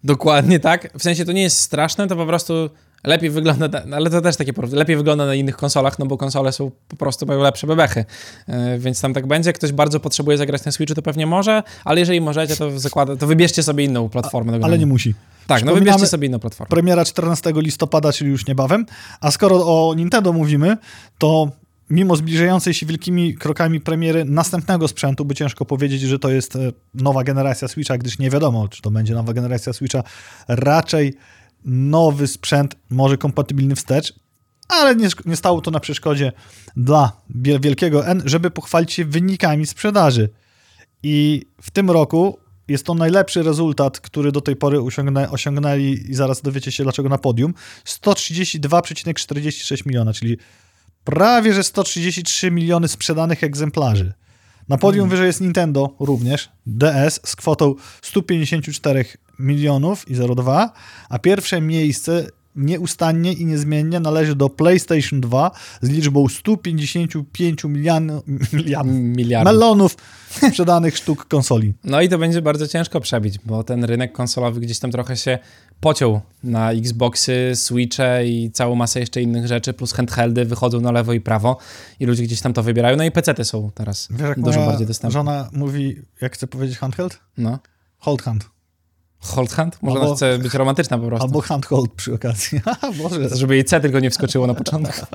Speaker 1: Dokładnie tak. W sensie to nie jest straszne, to po prostu lepiej wygląda, ale to też takie porównywanie, lepiej wygląda na innych konsolach, no bo konsole są po prostu mają lepsze bebechy, Yy, więc tam tak będzie. Jak ktoś bardzo potrzebuje zagrać na Switchu, to pewnie może, ale jeżeli możecie, to zakłada, to wybierzcie sobie inną platformę. do
Speaker 2: Ale nie musi.
Speaker 1: Tak, no wybierzcie sobie inną platformę.
Speaker 2: Premiera 14 listopada, czyli już niebawem. A skoro o Nintendo mówimy, to mimo zbliżającej się wielkimi krokami premiery następnego sprzętu, by ciężko powiedzieć, że to jest e, nowa generacja Switcha, gdyż nie wiadomo, czy to będzie nowa generacja Switcha. Raczej nowy sprzęt, może kompatybilny wstecz, ale nie, nie stało to na przeszkodzie dla wiel- wielkiego N, żeby pochwalić się wynikami sprzedaży. I w tym roku jest to najlepszy rezultat, który do tej pory osiągnę, osiągnęli i zaraz dowiecie się dlaczego na podium. 132,46 miliona, czyli prawie że 133 miliony sprzedanych egzemplarzy. Na podium wyżej jest Nintendo również, DS z kwotą 154 milionów i 0,2, a pierwsze miejsce nieustannie i niezmiennie należy do PlayStation 2 z liczbą 155 milion, milion,
Speaker 1: Miliardy.
Speaker 2: melonów sprzedanych sztuk konsoli.
Speaker 1: No i to będzie bardzo ciężko przebić, bo ten rynek konsolowy gdzieś tam trochę się pociął na Xboxy, Switche i całą masę jeszcze innych rzeczy, plus handheldy wychodzą na lewo i prawo i ludzie gdzieś tam to wybierają. No i pecety są teraz
Speaker 2: Wiesz,
Speaker 1: dużo bardziej dostępne.
Speaker 2: żona mówi, jak chce powiedzieć handheld?
Speaker 1: No.
Speaker 2: Hold hand.
Speaker 1: Hold hand? Może
Speaker 2: Albo-
Speaker 1: ona chce być romantyczna po prostu.
Speaker 2: Albo handhold przy okazji. Boże.
Speaker 1: Żeby jej C tylko nie wskoczyło na początku.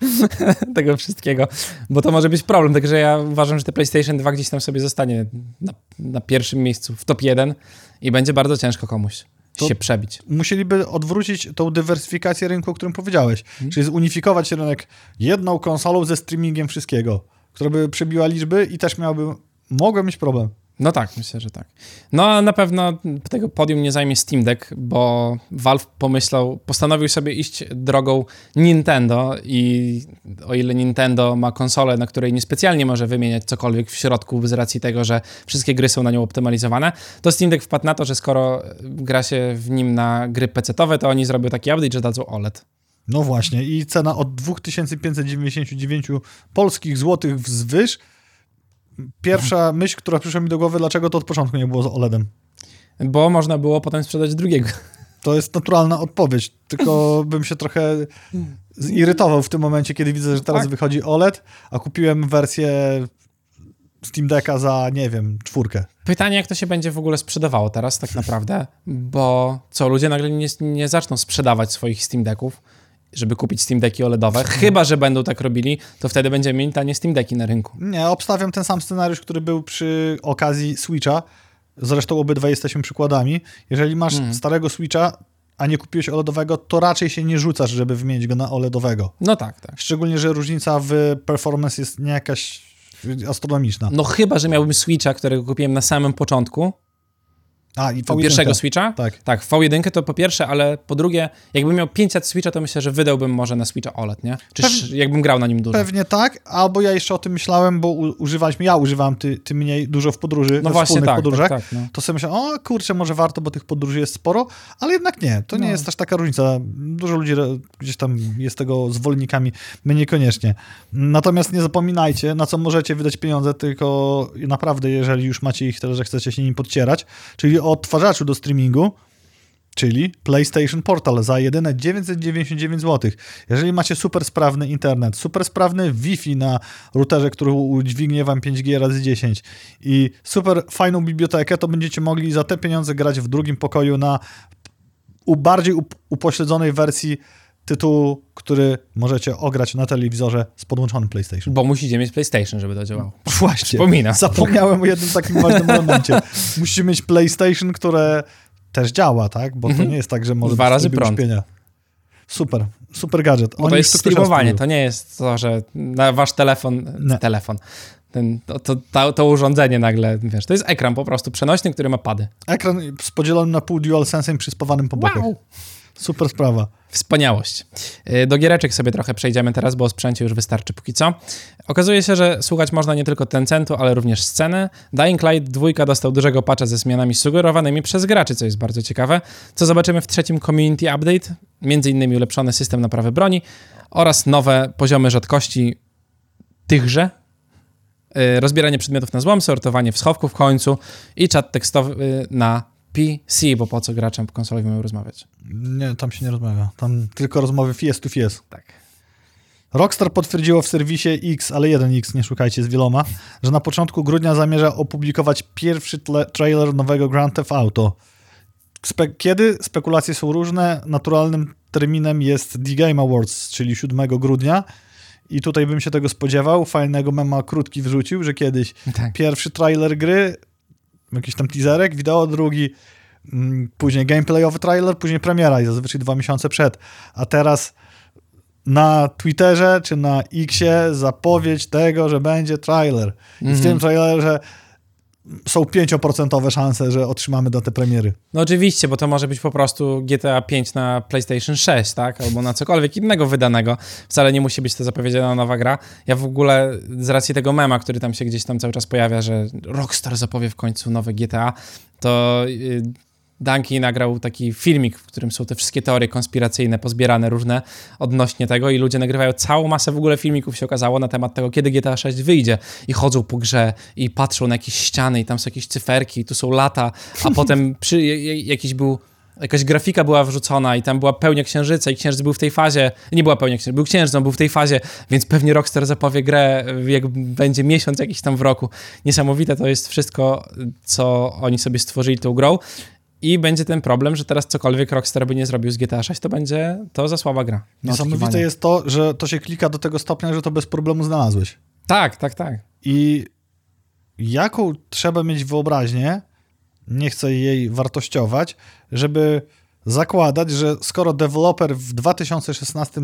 Speaker 1: tego wszystkiego, bo to może być problem, także ja uważam, że te PlayStation 2 gdzieś tam sobie zostanie na, na pierwszym miejscu, w top 1 i będzie bardzo ciężko komuś się przebić.
Speaker 2: Musieliby odwrócić tą dywersyfikację rynku, o którym powiedziałeś.
Speaker 1: Mhm.
Speaker 2: Czyli zunifikować rynek jedną konsolą ze streamingiem wszystkiego. która by przebiła liczby i też miałbym, mogłem mieć problem.
Speaker 1: No tak, myślę, że tak. No a na pewno tego podium nie zajmie Steam Deck, bo Valve pomyślał, postanowił sobie iść drogą Nintendo i o ile Nintendo ma konsolę, na której niespecjalnie może wymieniać cokolwiek w środku z racji tego, że wszystkie gry są na nią optymalizowane, to Steam Deck wpadł na to, że skoro gra się w nim na gry PC-owe, to oni zrobią taki update, że dadzą OLED.
Speaker 2: No właśnie i cena od 2599 polskich złotych wzwyż pierwsza myśl, która przyszła mi do głowy, dlaczego to od początku nie było z OLEDem.
Speaker 1: Bo można było potem sprzedać drugiego.
Speaker 2: To jest naturalna odpowiedź, tylko bym się trochę zirytował w tym momencie, kiedy widzę, że teraz tak. wychodzi OLED, a kupiłem wersję Steam Decka za, nie wiem, czwórkę.
Speaker 1: Pytanie, jak to się będzie w ogóle sprzedawało teraz tak naprawdę, bo co, ludzie nagle nie, nie zaczną sprzedawać swoich Steam Decków, żeby kupić Steam Decki OLEDowe. Chyba, że będą tak robili, to wtedy będziemy mieli tanie Steam Decki na rynku.
Speaker 2: Nie, obstawiam ten sam scenariusz, który był przy okazji Switcha. Zresztą obydwa jesteśmy przykładami. Jeżeli masz hmm. starego Switcha, a nie kupiłeś OLEDowego, to raczej się nie rzucasz, żeby wymienić go na OLEDowego.
Speaker 1: No tak, tak.
Speaker 2: Szczególnie, że różnica w performance jest nie jakaś astronomiczna.
Speaker 1: No chyba, że miałbym Switcha, którego kupiłem na samym początku
Speaker 2: a, i V1.
Speaker 1: Pierwszego Switcha?
Speaker 2: Tak.
Speaker 1: Tak, W1 to po pierwsze, ale po drugie, jakbym miał 500 Switcha, to myślę, że wydałbym może na Switcha OLED, nie? Czy jakbym grał na nim dużo.
Speaker 2: Pewnie tak, albo ja jeszcze o tym myślałem, bo używaliśmy, ja używam ty, ty mniej dużo w podróży, no właśnie tak, podróżach, tak, tak, no. to sobie myślałem, o kurczę, może warto, bo tych podróży jest sporo, ale jednak nie, to nie no. jest aż taka różnica. Dużo ludzi gdzieś tam jest tego zwolennikami, my niekoniecznie. Natomiast nie zapominajcie, na co możecie wydać pieniądze, tylko naprawdę, jeżeli już macie ich tyle, że chcecie się nim podcierać, czyli o odtwarzaczu do streamingu, czyli PlayStation Portal za jedyne 999 zł. Jeżeli macie super sprawny internet, super sprawny Wi-Fi na routerze, który udźwignie wam 5G razy 10 i super fajną bibliotekę, to będziecie mogli za te pieniądze grać w drugim pokoju na bardziej upośledzonej wersji tytułu, który możecie ograć na telewizorze z podłączonym PlayStation.
Speaker 1: Bo musicie mieć PlayStation, żeby to działało.
Speaker 2: Właśnie.
Speaker 1: Przypominam.
Speaker 2: Zapomniałem o jednym takim ważnym elemencie. Musicie mieć PlayStation, które też działa, tak? Bo to mhm. nie jest tak, że może
Speaker 1: Dwa razy prąd. Uśpienia.
Speaker 2: Super, super gadżet.
Speaker 1: Bo to jest streamowanie, to nie jest to, że na wasz telefon, nie. telefon, ten, to, to, to, urządzenie nagle, wiesz, to jest ekran po prostu przenośny, który ma pady.
Speaker 2: Ekran z podzielonym na pół DualSense przyspawanym po bokach. Wow. Super sprawa.
Speaker 1: Wspaniałość. Y, do giereczek sobie trochę przejdziemy teraz, bo o sprzęcie już wystarczy póki co. Okazuje się, że słuchać można nie tylko Tencentu, ale również sceny. Dying Light 2 dostał dużego patcha ze zmianami sugerowanymi przez graczy, co jest bardzo ciekawe. Co zobaczymy w trzecim Community Update? Między innymi ulepszony system naprawy broni oraz nowe poziomy rzadkości tychże, y, rozbieranie przedmiotów na złom, sortowanie w schowku w końcu i czat tekstowy na PC, bo po co graczem konsolowi mają rozmawiać?
Speaker 2: Nie, tam się nie rozmawia. Tam tylko rozmowy face to face.
Speaker 1: Tak.
Speaker 2: Rockstar potwierdziło w serwisie X, ale jeden X, nie szukajcie z wieloma, że na początku grudnia zamierza opublikować pierwszy trailer nowego Grand Theft Auto. Spe kiedy? Spekulacje są różne. Naturalnym terminem jest The Game Awards, czyli 7 grudnia. I tutaj bym się tego spodziewał. Fajnego mema krótki wrzucił, że kiedyś tak. pierwszy trailer gry jakiś tam teaserek, wideo, drugi mm, później gameplayowy trailer, później premiera i zazwyczaj dwa miesiące przed. A teraz na Twitterze czy na Xie zapowiedź tego, że będzie trailer. I w tym mhm. trailerze są 5% szanse, że otrzymamy datę premiery.
Speaker 1: No oczywiście, bo to może być po prostu GTA 5 na PlayStation 6, tak? Albo na cokolwiek innego wydanego. Wcale nie musi być to zapowiedziana nowa gra. Ja w ogóle z racji tego mema, który tam się gdzieś tam cały czas pojawia, że Rockstar zapowie w końcu nowe GTA, to Danki nagrał taki filmik, w którym są te wszystkie teorie konspiracyjne, pozbierane różne odnośnie tego i ludzie nagrywają całą masę w ogóle filmików. Się okazało na temat tego, kiedy GTA 6 wyjdzie. I chodzą po grze i patrzą na jakieś ściany i tam są jakieś cyferki i tu są lata, a potem przy, jakiś był jakaś grafika była wrzucona i tam była pełnia księżyca i księżyc był w tej fazie, nie była pełnia księżyca, był księżyc, on był w tej fazie, więc pewnie Rockstar zapowie grę, jak będzie miesiąc jakiś tam w roku. Niesamowite to jest wszystko, co oni sobie stworzyli tą grą i będzie ten problem, że teraz cokolwiek Rockstar by nie zrobił z GTA 6, to będzie to za słaba gra.
Speaker 2: Niesamowite jest to, że to się klika do tego stopnia, że to bez problemu znalazłeś.
Speaker 1: Tak, tak, tak.
Speaker 2: I jaką trzeba mieć wyobraźnię, nie chcę jej wartościować, żeby zakładać, że skoro deweloper w 2016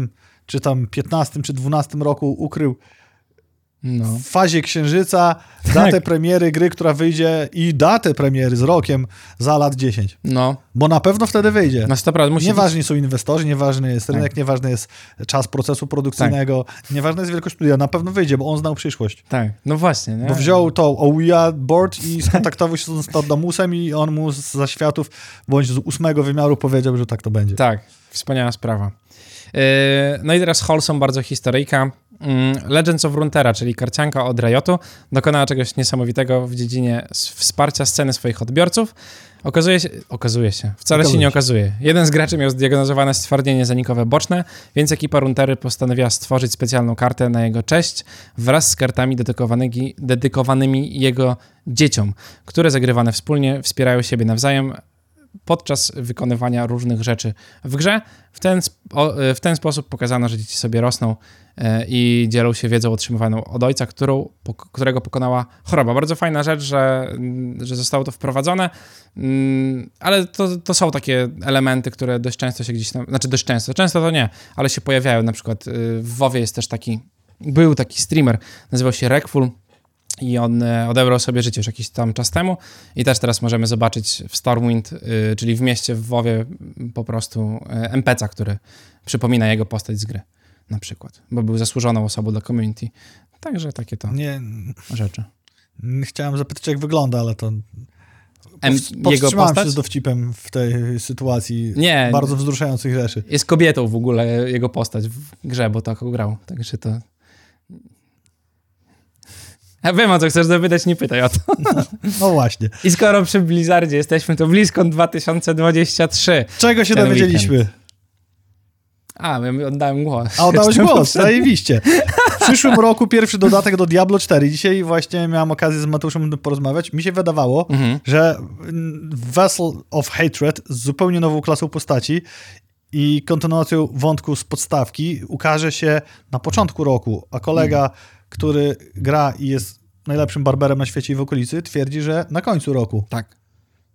Speaker 2: czy tam 15 czy 12 roku ukrył
Speaker 1: No.
Speaker 2: w fazie księżyca datę
Speaker 1: Tak.
Speaker 2: premiery gry, która wyjdzie i datę premiery z rokiem za lat 10.
Speaker 1: No,
Speaker 2: Bo na pewno wtedy wyjdzie.
Speaker 1: no 100% musi
Speaker 2: Nieważni są inwestorzy, nieważny jest rynek,
Speaker 1: Tak.
Speaker 2: nieważny jest czas procesu produkcyjnego, nieważna jest wielkość studia. Na pewno wyjdzie, bo on znał przyszłość.
Speaker 1: Tak, no właśnie, nie?
Speaker 2: Bo wziął to OUA board i skontaktował się z Nostradamusem i on mu z zaświatów bądź z ósmego wymiaru powiedział, że tak to będzie.
Speaker 1: Tak, wspaniała sprawa. Yy, No i teraz Wholesome, bardzo historyjka. Mm, Legends of Runeterra, czyli karcianka od Riotu, dokonała czegoś niesamowitego w dziedzinie wsparcia sceny swoich odbiorców. Okazuje się, okazuje się, wcale się
Speaker 2: Okazuje
Speaker 1: nie
Speaker 2: się.
Speaker 1: okazuje. Jeden z graczy miał zdiagnozowane stwardnienie zanikowe boczne, więc ekipa Runtery postanowiła stworzyć specjalną kartę na jego cześć wraz z kartami dedykowanymi, dedykowanymi jego dzieciom, które zagrywane wspólnie wspierają siebie nawzajem podczas wykonywania różnych rzeczy w grze. W ten, w ten sposób pokazano, że dzieci sobie rosną i dzielą się wiedzą otrzymywaną od ojca, którą, którego pokonała choroba. Bardzo fajna rzecz, że, mm, że zostało to wprowadzone, mm, ale to, to są takie elementy, które dość często się gdzieś tam, znaczy dość często, często to nie, ale się pojawiają. Na przykład y, w WoWie jest też taki, był taki streamer, nazywał się Rekful, i on e, odebrał sobie życie już jakiś tam czas temu i też teraz możemy zobaczyć w Stormwind, y, czyli w mieście w WoWie po prostu e, NPC-a, który przypomina jego postać z gry na przykład, bo był zasłużoną osobą dla community. Także takie to
Speaker 2: Nie,
Speaker 1: rzeczy.
Speaker 2: chciałem zapytać, jak wygląda, ale to powst-
Speaker 1: jego postać?
Speaker 2: się z dowcipem w tej sytuacji
Speaker 1: Nie,
Speaker 2: bardzo wzruszających rzeczy.
Speaker 1: jest kobietą w ogóle jego postać w grze, bo taką grał, także to... Ja wiem, o co chcesz zapytać, nie pytaj o to.
Speaker 2: No właśnie.
Speaker 1: I skoro przy Blizzardzie jesteśmy, to BlizzCon 2023.
Speaker 2: Czego się dowiedzieliśmy?
Speaker 1: A, ja oddałem głos.
Speaker 2: A oddałeś głos, zajebiście. W przyszłym roku pierwszy dodatek do Diablo 4. Dzisiaj właśnie miałem okazję z Mateuszem porozmawiać. Mi się wydawało,
Speaker 1: Mhm.
Speaker 2: że Vessel of Hatred z zupełnie nową klasą postaci i kontynuacją wątku z podstawki ukaże się na początku roku, a kolega,
Speaker 1: Mhm.
Speaker 2: który gra i jest najlepszym barberem na świecie i w okolicy, twierdzi, że na końcu roku.
Speaker 1: Tak.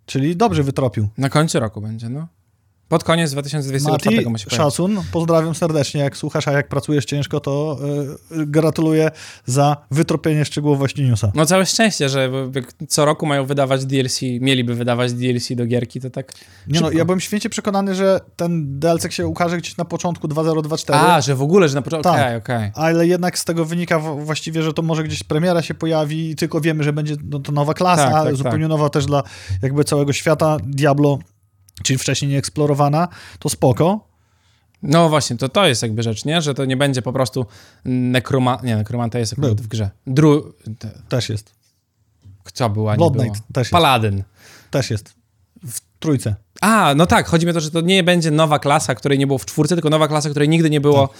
Speaker 2: Czyli dobrze wytropił.
Speaker 1: Na końcu roku będzie, no. Pod koniec 2024
Speaker 2: Mati, szacun, pozdrawiam serdecznie. Jak słuchasz, a jak pracujesz ciężko, to y, gratuluję za wytropienie szczegółowości newsa.
Speaker 1: No całe szczęście, że co roku mają wydawać DLC, mieliby wydawać DLC do gierki, to tak...
Speaker 2: Nie no, ja byłem święcie przekonany, że ten DLC się ukaże gdzieś na początku 2024.
Speaker 1: A, że w ogóle, że na początku...
Speaker 2: Tak.
Speaker 1: Okej, okej.
Speaker 2: Ale jednak z tego wynika właściwie, że to może gdzieś premiera się pojawi i tylko wiemy, że będzie no, to nowa klasa,
Speaker 1: Tak, tak,
Speaker 2: zupełnie
Speaker 1: tak.
Speaker 2: nowa też dla jakby całego świata Diablo, czyli wcześniej nieeksplorowana, to spoko.
Speaker 1: No właśnie, to to jest jakby rzecz, nie? Że to nie będzie po prostu nekroma... Nie, nekromanta jest akurat w grze. Dru... te-
Speaker 2: Też jest.
Speaker 1: Co była,
Speaker 2: Blood? Knight też jest.
Speaker 1: Paladyn.
Speaker 2: Też jest. W trójce.
Speaker 1: A, no tak, chodzi mi o to, że to nie będzie nowa klasa, której nie było w czwórce, tylko nowa klasa, której nigdy nie było
Speaker 2: Tak.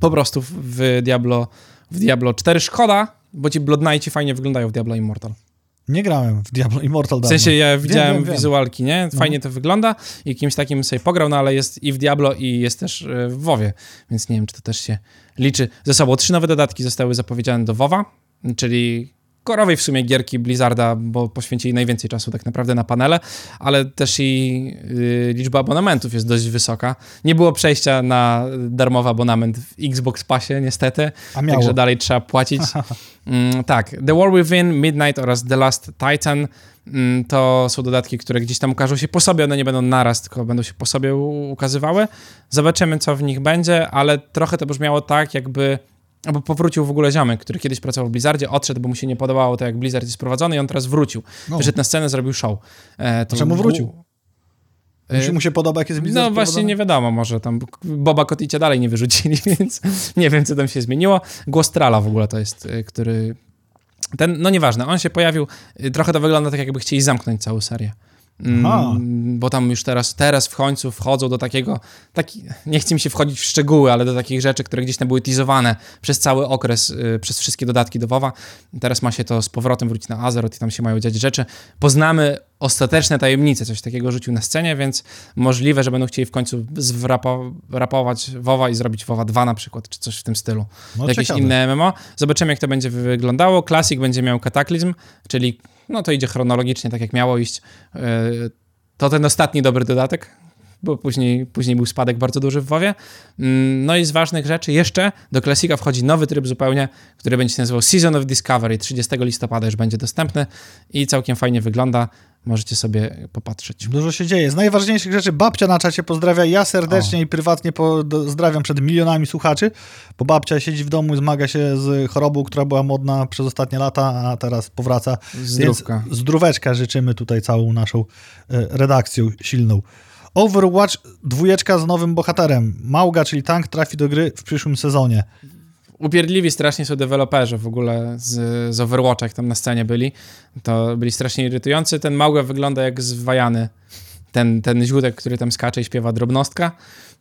Speaker 1: po prostu w- w Diablo, w Diablo 4. Szkoda, bo ci Blood Knighti fajnie wyglądają w Diablo Immortal.
Speaker 2: Nie grałem w Diablo Immortal
Speaker 1: W sensie ja widziałem
Speaker 2: wiem, wiem.
Speaker 1: wizualki, nie? Fajnie to wygląda i kimś takim sobie pograł, no ale jest i w Diablo i jest też e, w WoWie, więc nie wiem, czy to też się liczy ze sobą. Trzy nowe dodatki zostały zapowiedziane do WoWa, czyli korowej w sumie gierki Blizzarda, bo poświęcili najwięcej czasu tak naprawdę na panele, ale też i y, liczba abonamentów jest dość wysoka. Nie było przejścia na darmowy abonament w Xbox Passie niestety,
Speaker 2: A miało.
Speaker 1: także dalej trzeba płacić. Mm, tak, The War Within, Midnight oraz The Last Titan mm, to są dodatki, które gdzieś tam ukażą się po sobie, one nie będą naraz, tylko będą się po sobie ukazywały. Zobaczymy, co w nich będzie, ale trochę to brzmiało tak, jakby albo powrócił w ogóle ziomek, który kiedyś pracował w Blizzardzie, odszedł, bo mu się nie podobało to, jak Blizzard jest prowadzony i on teraz wrócił.
Speaker 2: No.
Speaker 1: Wyszedł na scenę, zrobił show. E, to
Speaker 2: czemu wrócił?
Speaker 1: E,
Speaker 2: Jeśli mu się podoba, jak jest Blizzard
Speaker 1: no właśnie nie wiadomo, może tam Boba Koticia dalej nie wyrzucili, więc nie wiem, co tam się zmieniło. Głos Trala w ogóle to jest, y, który... Ten, no nieważne, on się pojawił, y, trochę to wygląda tak, jakby chcieli zamknąć całą serię. Mm,
Speaker 2: Aha.
Speaker 1: bo tam już teraz, teraz w końcu wchodzą do takiego, taki, nie chcę mi się wchodzić w szczegóły, ale do takich rzeczy, które gdzieś tam były teasowane przez cały okres, y, przez wszystkie dodatki do WoWa. Teraz ma się to z powrotem wrócić na Azeroth i tam się mają dziać rzeczy. Poznamy ostateczne tajemnice, coś takiego rzucił na scenie, więc możliwe, że będą chcieli w końcu zwrapować WoWa i zrobić WoWa 2 na przykład, czy coś w tym stylu.
Speaker 2: No,
Speaker 1: Jakieś
Speaker 2: ciekawe.
Speaker 1: inne MMO. Zobaczymy, jak to będzie wyglądało. Classic będzie miał Kataklizm, czyli no to idzie chronologicznie, tak jak miało iść. Yy, To ten ostatni dobry dodatek, bo później, później był spadek bardzo duży w WoWie. Mm, no i z ważnych rzeczy jeszcze do Classica wchodzi nowy tryb zupełnie, który będzie się nazywał Season of Discovery. 30 listopada już będzie dostępny i całkiem fajnie wygląda. Możecie sobie popatrzeć.
Speaker 2: Dużo się dzieje. Z najważniejszych rzeczy babcia na czacie pozdrawia. Ja serdecznie o. i prywatnie pozdrawiam przed milionami słuchaczy, bo babcia siedzi w domu i zmaga się z chorobą, która była modna przez ostatnie lata, a teraz powraca.
Speaker 1: Zdrówka.
Speaker 2: Więc zdróweczka życzymy tutaj całą naszą e, redakcją silną. Overwatch dwójeczka z nowym bohaterem. Mauga, czyli tank, trafi do gry w przyszłym sezonie
Speaker 1: upierdliwi strasznie są deweloperzy w ogóle z, z Overwatcha, jak tam na scenie byli. To byli strasznie irytujący. Ten Mauga wygląda jak zwajany. Ten, ten źródek, który tam skacze i śpiewa drobnostka,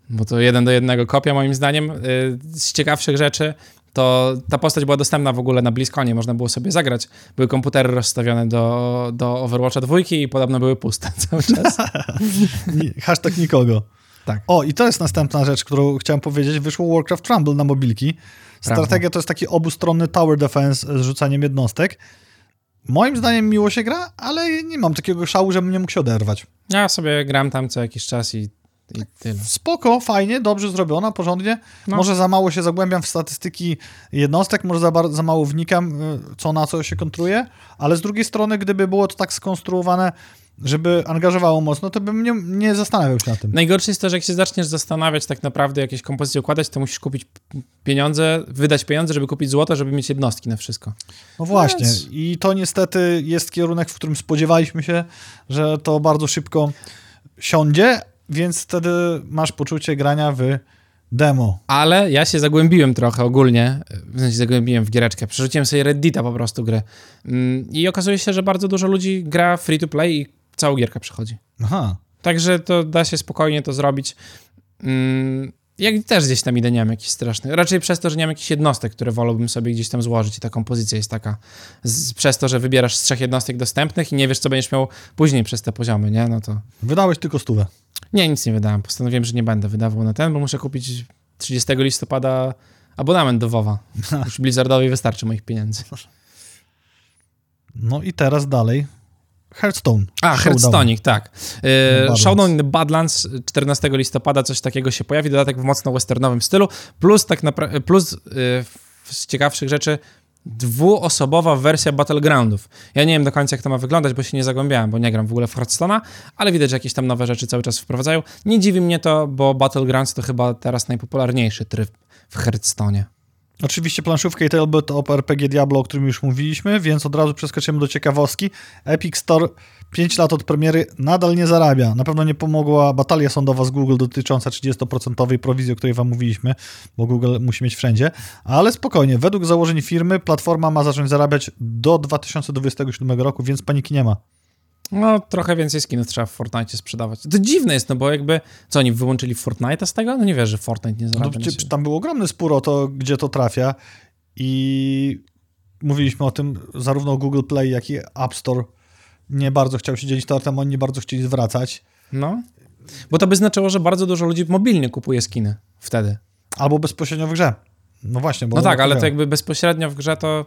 Speaker 1: bo to jeden do jednego kopia moim zdaniem. Y, z ciekawszych rzeczy to ta postać była dostępna w ogóle na Bliskonie, można było sobie zagrać. Były komputery rozstawione do, do Overwatcha dwójki i podobno były puste cały czas.
Speaker 2: Hashtag nikogo.
Speaker 1: Tak.
Speaker 2: O, i to jest następna rzecz, którą chciałem powiedzieć. Wyszło Warcraft Rumble na mobilki. Strategia to jest taki obustronny tower defense z rzucaniem jednostek. Moim zdaniem miło się gra, ale nie mam takiego szału, żebym nie mógł się oderwać.
Speaker 1: Ja sobie gram tam co jakiś czas i, i tyle.
Speaker 2: Spoko, fajnie, dobrze zrobiona, porządnie. No. Może za mało się zagłębiam w statystyki jednostek, może za, za mało wnikam, y, co na co się kontruje, ale z drugiej strony, gdyby było to tak skonstruowane, żeby angażowało mocno, to bym nie, nie zastanawiał się na tym.
Speaker 1: Najgorsze jest to, że jak się zaczniesz zastanawiać tak naprawdę jakieś kompozycje układać, to musisz kupić pieniądze, wydać pieniądze, żeby kupić złoto, żeby mieć jednostki na wszystko.
Speaker 2: No właśnie Więc... i to niestety jest kierunek, w którym spodziewaliśmy się, że to bardzo szybko siądzie, więc wtedy masz poczucie grania w demo.
Speaker 1: Ale ja się zagłębiłem trochę ogólnie, w sensie zagłębiłem w giereczkę. Przerzuciłem sobie Reddita po prostu grę. Mm, I okazuje się, że bardzo dużo ludzi gra free to play i całą gierkę przechodzi.
Speaker 2: Aha.
Speaker 1: Także to da się spokojnie to zrobić. Mm, jak też gdzieś tam idę, nie mam jakiś straszny. Raczej przez to, że nie mam jakichś jednostek, które wolałbym sobie gdzieś tam złożyć i ta kompozycja jest taka. Z, przez to, że wybierasz z trzech jednostek dostępnych i nie wiesz, co będziesz miał później przez te poziomy, nie? No to...
Speaker 2: Wydałeś tylko stówę.
Speaker 1: Nie, nic nie wydałem. Postanowiłem, że nie będę wydawał na ten, bo muszę kupić 30 listopada abonament do WoWa. Już Blizzardowi wystarczy moich pieniędzy.
Speaker 2: No i teraz dalej Hearthstone.
Speaker 1: A, Hearthstone'ik, tak. Yy, Showdown in the Badlands 14 listopada coś takiego się pojawi, dodatek w mocno westernowym stylu, plus tak naprawdę, plus yy, z ciekawszych rzeczy dwuosobowa wersja Battlegroundów. Ja nie wiem do końca, jak to ma wyglądać, bo się nie zagłębiałem, bo nie gram w ogóle w Hearthstone'a, ale widać, że jakieś tam nowe rzeczy cały czas wprowadzają. Nie dziwi mnie to, bo Battlegrounds to chyba teraz najpopularniejszy tryb w Hearthstone'ie.
Speaker 2: Oczywiście planszówkę i tabletop RPG Diablo, o którym już mówiliśmy, więc od razu przeskoczymy do ciekawostki. Epic Store 5 lat od premiery nadal nie zarabia. Na pewno nie pomogła batalia sądowa z Google dotycząca 30% prowizji, o której wam mówiliśmy, bo Google musi mieć wszędzie. Ale spokojnie, według założeń firmy platforma ma zacząć zarabiać do 2027 roku, więc paniki nie ma.
Speaker 1: No, trochę więcej skinów trzeba w Fortnite sprzedawać. To dziwne jest, no bo jakby, co oni wyłączyli Fortnite'a z tego? No nie wiesz, że Fortnite nie zarabia. No,
Speaker 2: tam był ogromny spór o to, gdzie to trafia i mówiliśmy o tym, zarówno Google Play, jak i App Store nie bardzo chciał się dzielić tortem, oni nie bardzo chcieli zwracać.
Speaker 1: No, bo to by znaczyło, że bardzo dużo ludzi mobilnie kupuje skiny wtedy.
Speaker 2: Albo bezpośrednio w grze. No właśnie. Bo
Speaker 1: no tak, ale to jakby bezpośrednio w grze to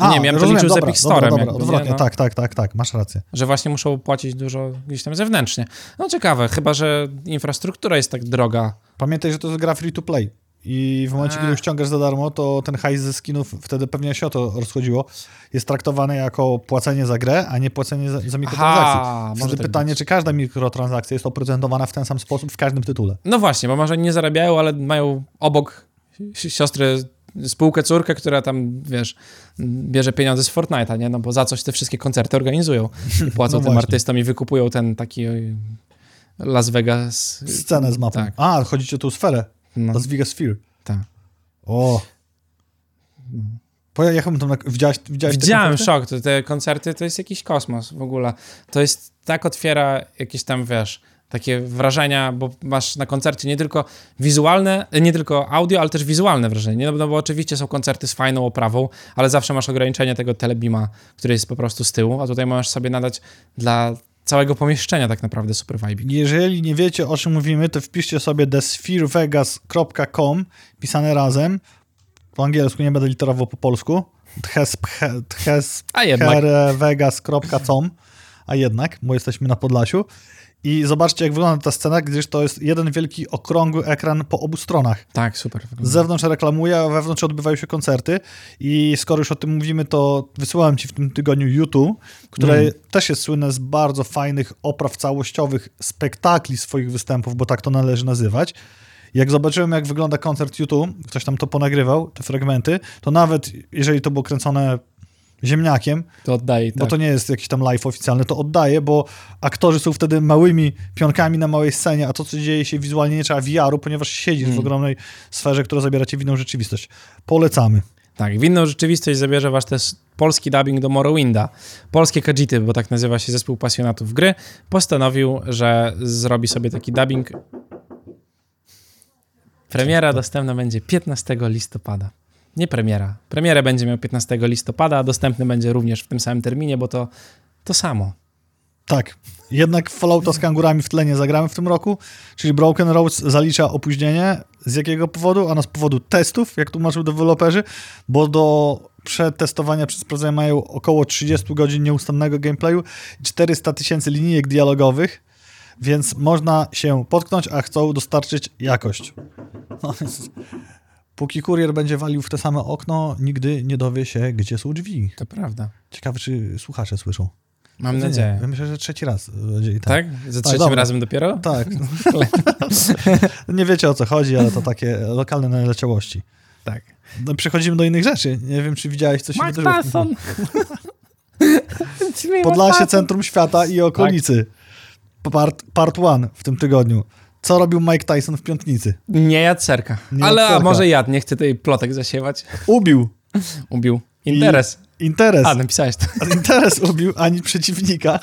Speaker 1: a, nie wiem, ja bym to liczył z Epic Storem. Dobra,
Speaker 2: dobra, odwrotnie, no. tak, tak, tak, tak, masz rację.
Speaker 1: Że właśnie muszą płacić dużo gdzieś tam zewnętrznie. No ciekawe, chyba, że infrastruktura jest tak droga.
Speaker 2: Pamiętaj, że to jest gra free to play. I w momencie, kiedy ściągasz za darmo, to ten hajs ze skinów, wtedy pewnie się o to rozchodziło, jest traktowany jako płacenie za grę, a nie płacenie za, za mikrotransakcje. Aha, wtedy tak pytanie, być. czy każda mikrotransakcja jest oprocentowana w ten sam sposób w każdym tytule.
Speaker 1: No właśnie, bo może nie zarabiają, ale mają obok siostry spółkę córkę, która tam, wiesz, bierze pieniądze z Fortnite'a, nie? No bo za coś te wszystkie koncerty organizują płacą no tym artystom i wykupują ten taki Las Vegas...
Speaker 2: Scenę z mapą. Tak. A, chodzi o tą sferę. No. Las Vegas Sphere.
Speaker 1: Tak.
Speaker 2: O. Pojechałem tam, na... widziałeś, widziałeś
Speaker 1: Widziałem, szok. Te, te koncerty to jest jakiś kosmos w ogóle. To jest, tak otwiera jakieś tam, wiesz takie wrażenia, bo masz na koncercie nie tylko wizualne, nie tylko audio, ale też wizualne wrażenie. No, no bo oczywiście są koncerty z fajną oprawą, ale zawsze masz ograniczenie tego telebima, który jest po prostu z tyłu, a tutaj możesz sobie nadać dla całego pomieszczenia tak naprawdę super vibe.
Speaker 2: Jeżeli nie wiecie o czym mówimy, to wpiszcie sobie thespherevegas.com pisane razem. Po angielsku nie będę literował po polsku. thespherevegas.com a jednak, bo jesteśmy na Podlasiu I zobaczcie, jak wygląda ta scena, gdyż to jest jeden wielki, okrągły ekran po obu stronach.
Speaker 1: Tak, super.
Speaker 2: Z zewnątrz reklamuje, a wewnątrz odbywają się koncerty. I skoro już o tym mówimy, to wysyłałem ci w tym tygodniu YouTube, które
Speaker 1: Mm.
Speaker 2: też jest słynne z bardzo fajnych opraw całościowych, spektakli swoich występów, bo tak to należy nazywać. Jak zobaczyłem, jak wygląda koncert YouTube, ktoś tam to ponagrywał, te fragmenty, to nawet jeżeli to było kręcone ziemniakiem,
Speaker 1: To oddaję,
Speaker 2: bo
Speaker 1: tak.
Speaker 2: to nie jest jakiś tam live oficjalny, to oddaję, bo aktorzy są wtedy małymi pionkami na małej scenie, a to, co dzieje się wizualnie, nie trzeba VR-u, ponieważ siedzisz
Speaker 1: Mm.
Speaker 2: w ogromnej sferze, która zabiera cię w inną rzeczywistość. Polecamy.
Speaker 1: Tak, w inną rzeczywistość zabierze was też polski dubbing do Morrowinda. Polskie Kajity, bo tak nazywa się zespół pasjonatów gry, postanowił, że zrobi sobie taki dubbing. Premiera dostępna będzie 15 listopada. Nie premiera. Premierę będzie miał 15 listopada, a dostępny będzie również w tym samym terminie, bo to to samo.
Speaker 2: Tak. Jednak Fallouta z kangurami w tle nie zagramy w tym roku, czyli Broken Roads zalicza opóźnienie. Z jakiego powodu? Ano z powodu testów, jak tłumaczył deweloperzy, bo do przetestowania, sprawdzenia mają około 30 godzin nieustannego gameplayu i 400 tysięcy linijek dialogowych, więc można się potknąć, a chcą dostarczyć jakość. No, póki kurier będzie walił w te same okno, nigdy nie dowie się, gdzie są drzwi.
Speaker 1: To prawda.
Speaker 2: Ciekawe, czy słuchacze słyszą.
Speaker 1: Mam
Speaker 2: Nie,
Speaker 1: nadzieję.
Speaker 2: Ja myślę, że trzeci raz będzie i tak.
Speaker 1: Tak? Za
Speaker 2: Tak,
Speaker 1: trzecim
Speaker 2: dobra.
Speaker 1: razem dopiero?
Speaker 2: Tak. nie wiecie o co chodzi, ale to takie lokalne naleciałości.
Speaker 1: Tak.
Speaker 2: No, przechodzimy do innych rzeczy. Nie wiem, czy widziałeś coś
Speaker 1: Mike Tyson!
Speaker 2: Podlasie, centrum świata i okolicy. Part, part one w tym tygodniu. Co robił Mike Tyson w piątnicy?
Speaker 1: Nie jadł serka.
Speaker 2: Nie
Speaker 1: Ale
Speaker 2: jadł
Speaker 1: a
Speaker 2: serka.
Speaker 1: może jadł, nie chcę tej plotek zasiewać.
Speaker 2: Ubił.
Speaker 1: Ubił. Interes.
Speaker 2: Interes.
Speaker 1: A, napisałeś to.
Speaker 2: Interes ubił ani przeciwnika.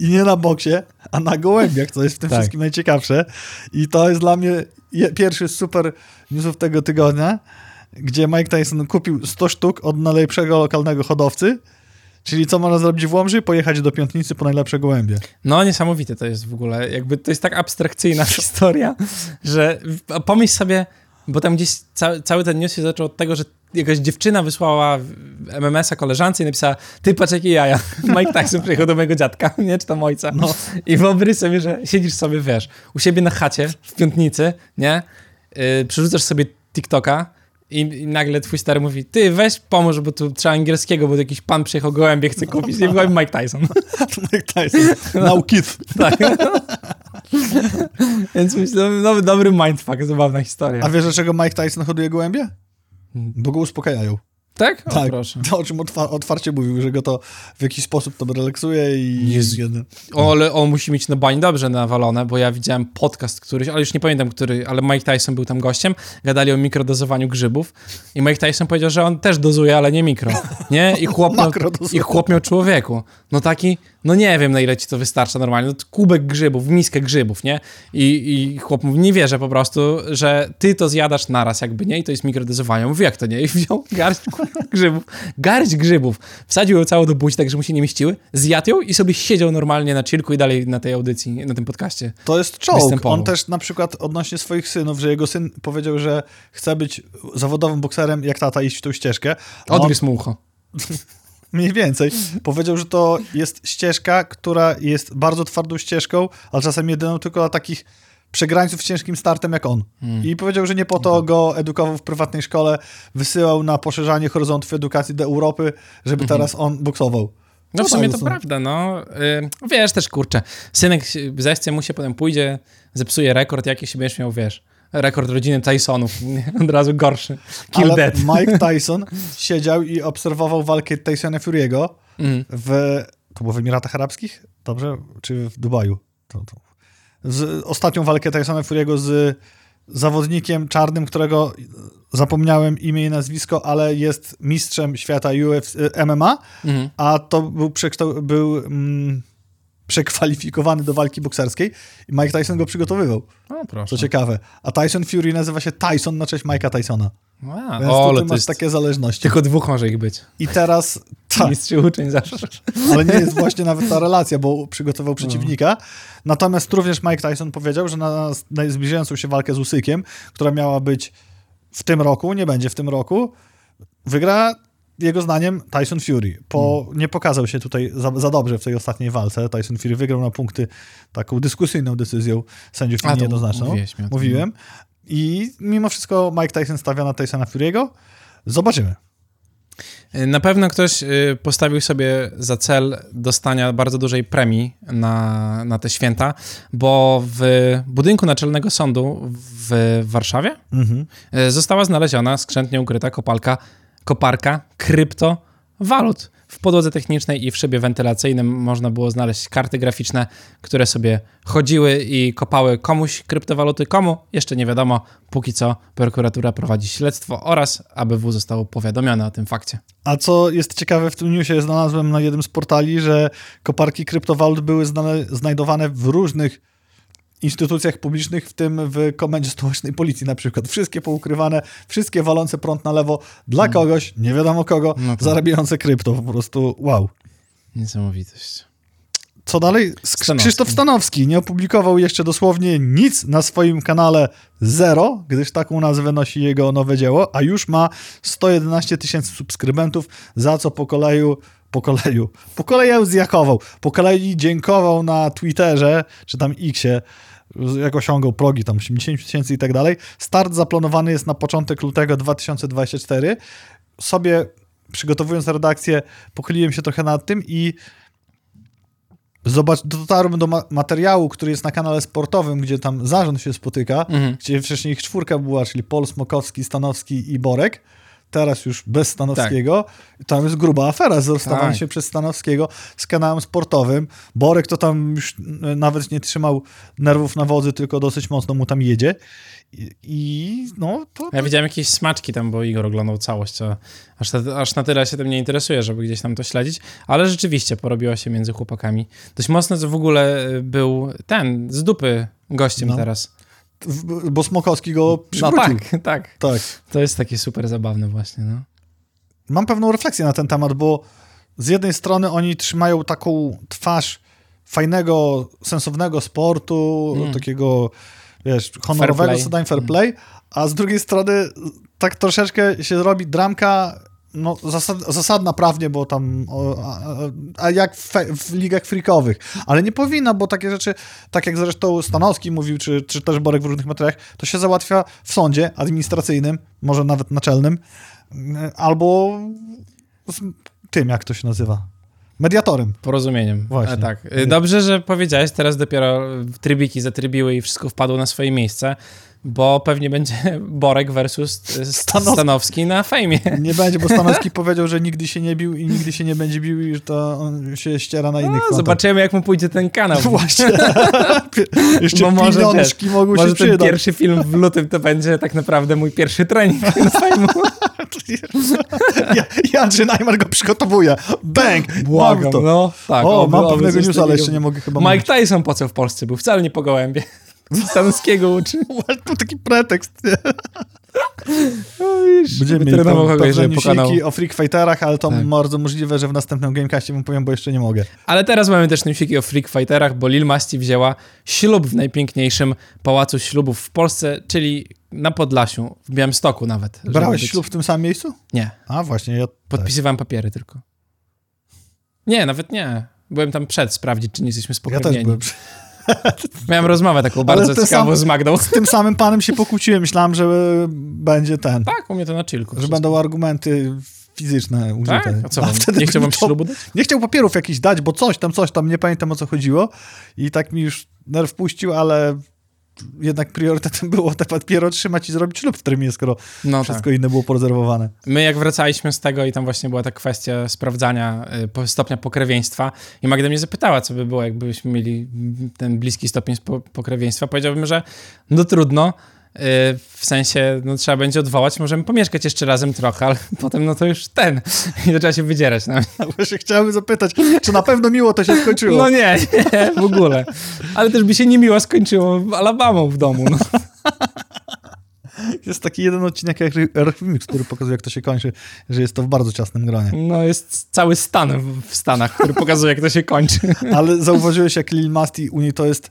Speaker 2: I nie na boksie, a na gołębiach, co jest w tym
Speaker 1: Tak.
Speaker 2: wszystkim najciekawsze. I to jest dla mnie pierwszy super newsów tego tygodnia, gdzie Mike Tyson kupił 100 sztuk od najlepszego lokalnego hodowcy. Czyli co można zrobić w Łomży? Pojechać do Piątnicy po najlepsze gołębie.
Speaker 1: No, niesamowite to jest w ogóle. Jakby to jest tak abstrakcyjna historia, że pomyśl sobie, bo tam gdzieś ca cały ten news się zaczął od tego, że jakaś dziewczyna wysłała MMS-a koleżance i napisała, ty patrz jakie jaja. Mike Tyson przyjechał do mojego dziadka, nie, czy tam ojca.
Speaker 2: No.
Speaker 1: I wyobraź sobie, że siedzisz sobie, wiesz, u siebie na chacie w piątnicy, nie? Yy, przerzucasz sobie TikToka i, i nagle twój stary mówi, ty weź pomóż, bo tu trzeba angielskiego, bo tu jakiś pan przyjechał gołębie, chce kupić. I byłem Mike Tyson.
Speaker 2: Mike Tyson. Now kid.
Speaker 1: tak. Więc myślę, no, dobry mindfuck, zabawna historia.
Speaker 2: A wiesz, dlaczego Mike Tyson hoduje gołębie? Bo go uspokajają.
Speaker 1: Tak? O,
Speaker 2: tak,
Speaker 1: proszę.
Speaker 2: to o czym otwa- otwarcie mówił, że go to w jakiś sposób to relaksuje i... Jeden.
Speaker 1: O, ale on musi mieć na bań dobrze nawalone, bo ja widziałem podcast któryś, ale już nie pamiętam który, ale Mike Tyson był tam gościem, gadali o mikrodozowaniu grzybów i Mike Tyson powiedział, że on też dozuje, ale nie mikro, nie? I chłop miał, i chłop miał człowieku. No taki, no nie wiem na ile ci to wystarcza normalnie, no to kubek grzybów, miskę grzybów, nie? I, I chłop mówi, nie wierzę po prostu, że ty to zjadasz naraz jakby, nie? I to jest mikrodozowanie. Mówi, jak to nie? I wziął garść grzybów, garść grzybów, wsadził ją całą do buzi, tak że mu się nie mieściły, zjadł ją i sobie siedział normalnie na chillku i dalej na tej audycji, na tym podcaście.
Speaker 2: To jest czołg. On też na przykład odnośnie swoich synów, że jego syn powiedział, że chce być zawodowym bokserem, jak tata iść w tą ścieżkę. A on,
Speaker 1: Odgryzł mu ucho.
Speaker 2: mniej więcej. Powiedział, że to jest ścieżka, która jest bardzo twardą ścieżką, ale czasem jedyną tylko dla takich przegrańców z ciężkim startem jak on.
Speaker 1: Hmm.
Speaker 2: I powiedział, że nie po to go edukował w prywatnej szkole, wysyłał na poszerzanie horyzontów edukacji do Europy, żeby teraz on boksował.
Speaker 1: No w sumie to
Speaker 2: są-
Speaker 1: prawda, no. Yy, wiesz też, kurczę, synek się- zechce mu się, potem pójdzie, zepsuje rekord jakiś i będziesz miał, wiesz, rekord rodziny Tysonów, od razu gorszy. Kill
Speaker 2: Ale
Speaker 1: dead.
Speaker 2: Mike Tyson siedział i obserwował walkę Tysona Fury'ego
Speaker 1: Mhm.
Speaker 2: w... To było w Emiratach Arabskich? Dobrze? Czy w Dubaju? To, to. Z, ostatnią walkę Tysona Fury'ego z zawodnikiem czarnym, którego zapomniałem imię i nazwisko, ale jest mistrzem świata UFC, MMA,
Speaker 1: Mhm.
Speaker 2: a to był, przekształ- był mm, przekwalifikowany do walki bokserskiej i Mike Tyson go przygotowywał.
Speaker 1: O, proszę.
Speaker 2: Co ciekawe. A Tyson Fury nazywa się Tyson na cześć Mike'a Tysona.
Speaker 1: Wow.
Speaker 2: Więc
Speaker 1: O,
Speaker 2: tutaj
Speaker 1: ale to
Speaker 2: masz
Speaker 1: jest...
Speaker 2: takie zależności.
Speaker 1: Tylko dwóch może ich być.
Speaker 2: I teraz, tak,
Speaker 1: Mistrz i uczeń zawsze.
Speaker 2: ale nie jest właśnie nawet ta relacja, bo przygotował przeciwnika. Natomiast również Mike Tyson powiedział, że na, na zbliżającą się walkę z Usykiem, która miała być w tym roku, nie będzie w tym roku, wygra jego zdaniem Tyson Fury po, nie pokazał się tutaj za, za dobrze w tej ostatniej walce. Tyson Fury wygrał na punkty taką dyskusyjną decyzją sędziów
Speaker 1: A,
Speaker 2: niejednoznaczną. Mówiłem. I mimo wszystko Mike Tyson stawia na Tysona Fury'ego. Zobaczymy.
Speaker 1: Na pewno ktoś y, postawił sobie za cel dostania bardzo dużej premii na, na te święta, bo w budynku Naczelnego Sądu w Warszawie
Speaker 2: Mhm.
Speaker 1: y, została znaleziona skrzętnie ukryta kopalka, koparka kryptowalut. W podłodze technicznej i w szybie wentylacyjnym można było znaleźć karty graficzne, które sobie chodziły i kopały komuś kryptowaluty, komu jeszcze nie wiadomo. Póki co prokuratura prowadzi śledztwo oraz ABW zostało powiadomione o tym fakcie.
Speaker 2: A co jest ciekawe, w tym newsie znalazłem na jednym z portali, że koparki kryptowalut były znane, znajdowane w różnych instytucjach publicznych, w tym w komendzie stołecznej policji na przykład. Wszystkie poukrywane, wszystkie walące prąd na lewo dla kogoś, nie wiadomo kogo,
Speaker 1: No tak.
Speaker 2: zarabiające krypto. Po prostu wow.
Speaker 1: Niesamowitość.
Speaker 2: Co dalej? Sk-
Speaker 1: Stanowski.
Speaker 2: Krzysztof Stanowski nie opublikował jeszcze dosłownie nic na swoim kanale Zero, gdyż taką nazwę nosi jego nowe dzieło, a już ma 111 tysięcy subskrybentów, za co po koleju po koleju, po koleju zjakował, po kolei dziękował na Twitterze, czy tam Xie, jak osiągał progi, tam 80 tysięcy i tak dalej. Start zaplanowany jest na początek lutego 2024. Sobie przygotowując redakcję, pochyliłem się trochę nad tym i Zobacz, dotarłem do ma- materiału, który jest na kanale sportowym, gdzie tam zarząd się spotyka,
Speaker 1: Mhm.
Speaker 2: gdzie wcześniej ich czwórka była, czyli Pol, Smokowski, Stanowski i Borek. Teraz już bez Stanowskiego. Tam jest gruba afera z rozstawaniem
Speaker 1: Tak.
Speaker 2: się przez Stanowskiego z kanałem sportowym. Borek to tam już e, nawet nie trzymał nerwów na wodzy, tylko dosyć mocno mu tam jedzie. I, i no to...
Speaker 1: Ja widziałem jakieś smaczki tam, bo Igor oglądał całość, aż, na- aż na tyle się tym nie interesuje, żeby gdzieś tam to śledzić, ale rzeczywiście porobiła się między chłopakami. Dość mocno to w ogóle y, był ten, z dupy gościem
Speaker 2: No.
Speaker 1: teraz.
Speaker 2: Bo Smokowski go
Speaker 1: No
Speaker 2: przywrócił.
Speaker 1: tak, tak.
Speaker 2: tak.
Speaker 1: To jest takie super zabawne właśnie, no.
Speaker 2: mam pewną refleksję na ten temat, bo z jednej strony oni trzymają taką twarz fajnego, sensownego sportu,
Speaker 1: Mm.
Speaker 2: takiego, wiesz, honorowego,
Speaker 1: play.
Speaker 2: co dań fair play, a z drugiej strony tak troszeczkę się robi dramka no, zasad, zasadna prawnie, bo tam, a, a- jak w, w ligach freakowych, ale nie powinna, bo takie rzeczy, tak jak zresztą Stanowski mówił, czy, czy też Borek w różnych materiałach, to się załatwia w sądzie administracyjnym, może nawet naczelnym, albo z tym, jak to się nazywa, mediatorem.
Speaker 1: Porozumieniem.
Speaker 2: Właśnie.
Speaker 1: E, tak. E, Dobrze, że powiedziałeś, teraz dopiero trybiki zatrybiły i wszystko wpadło na swoje miejsce, bo pewnie będzie Borek versus
Speaker 2: Stanowski.
Speaker 1: Stanowski na fejmie.
Speaker 2: Nie będzie, bo Stanowski powiedział, że nigdy się nie bił i nigdy się nie będzie bił i że to on się ściera na innych
Speaker 1: No, zobaczymy, jak mu pójdzie ten kanał.
Speaker 2: Właśnie. Jeszcze
Speaker 1: Bo może,
Speaker 2: pieniążki mogą
Speaker 1: Może
Speaker 2: się
Speaker 1: ten
Speaker 2: przydać.
Speaker 1: pierwszy film w lutym to będzie tak naprawdę mój pierwszy trening na fejmu.
Speaker 2: Ja, Andrzej Najmar go przygotowuje. Bang!
Speaker 1: Błagam,
Speaker 2: mam to.
Speaker 1: no. Tak,
Speaker 2: o, mam pewnego newsa, ale jeszcze nie mogę chyba
Speaker 1: Mike
Speaker 2: mówić.
Speaker 1: Tyson po co w Polsce był? Wcale nie po gołębie. Stanowskiego uczy.
Speaker 2: To taki pretekst. nie?
Speaker 1: Będziemy trenował kogoś, żeby pokonał.
Speaker 2: o Freak Fighterach, ale to
Speaker 1: Tak.
Speaker 2: bardzo możliwe, że w następnym Gamecastie wam powiem, bo jeszcze nie mogę.
Speaker 1: Ale teraz mamy też newsiki o Freak Fighterach, bo Lil Masti wzięła ślub w najpiękniejszym pałacu ślubów w Polsce, czyli na Podlasiu, w Białymstoku nawet.
Speaker 2: Brałeś
Speaker 1: być-
Speaker 2: ślub w tym samym miejscu?
Speaker 1: Nie,
Speaker 2: A właśnie, ja...
Speaker 1: podpisywałem papiery tylko. Nie, nawet nie. Byłem tam przed sprawdzić, czy nie jesteśmy
Speaker 2: Tak. Ja też byłem.
Speaker 1: Miałem rozmowę taką bardzo ciekawą
Speaker 2: sam-
Speaker 1: z Magdą.
Speaker 2: Z tym samym panem się pokłóciłem. Myślałem, że będzie ten.
Speaker 1: Tak, u mnie to na chillku.
Speaker 2: Że
Speaker 1: wszystko.
Speaker 2: będą argumenty fizyczne użyte.
Speaker 1: Tak? A co wam?
Speaker 2: wtedy
Speaker 1: Nie chciał wam
Speaker 2: to-
Speaker 1: ślubu dać?
Speaker 2: Nie chciał papierów jakichś dać, bo coś tam, coś tam, nie pamiętam o co chodziło. I tak mi już nerw puścił, ale jednak priorytetem było te papiery otrzymać i zrobić ślub w terminie, skoro
Speaker 1: No tak.
Speaker 2: wszystko inne było porezerwowane.
Speaker 1: My jak wracaliśmy z tego i tam właśnie była ta kwestia sprawdzania y, stopnia pokrewieństwa i Magda mnie zapytała, co by było, jakbyśmy mieli ten bliski stopień pokrewieństwa. Powiedziałbym, że no trudno, w sensie no, trzeba będzie odwołać, możemy pomieszkać jeszcze razem trochę, ale potem no to już ten i zaczęła się wydzierać na mnie.
Speaker 2: Właśnie chciałem zapytać, czy na pewno miło to się skończyło.
Speaker 1: No nie, nie, w ogóle. Ale też by się niemiło skończyło Alabamą w domu. No.
Speaker 2: Jest taki jeden odcinek jak Remix, który pokazuje, jak to się kończy, że jest to w bardzo ciasnym gronie.
Speaker 1: no jest cały stan w- Stanach, który pokazuje, jak to się kończy.
Speaker 2: Ale zauważyłeś, jak Lil Masti u niej to jest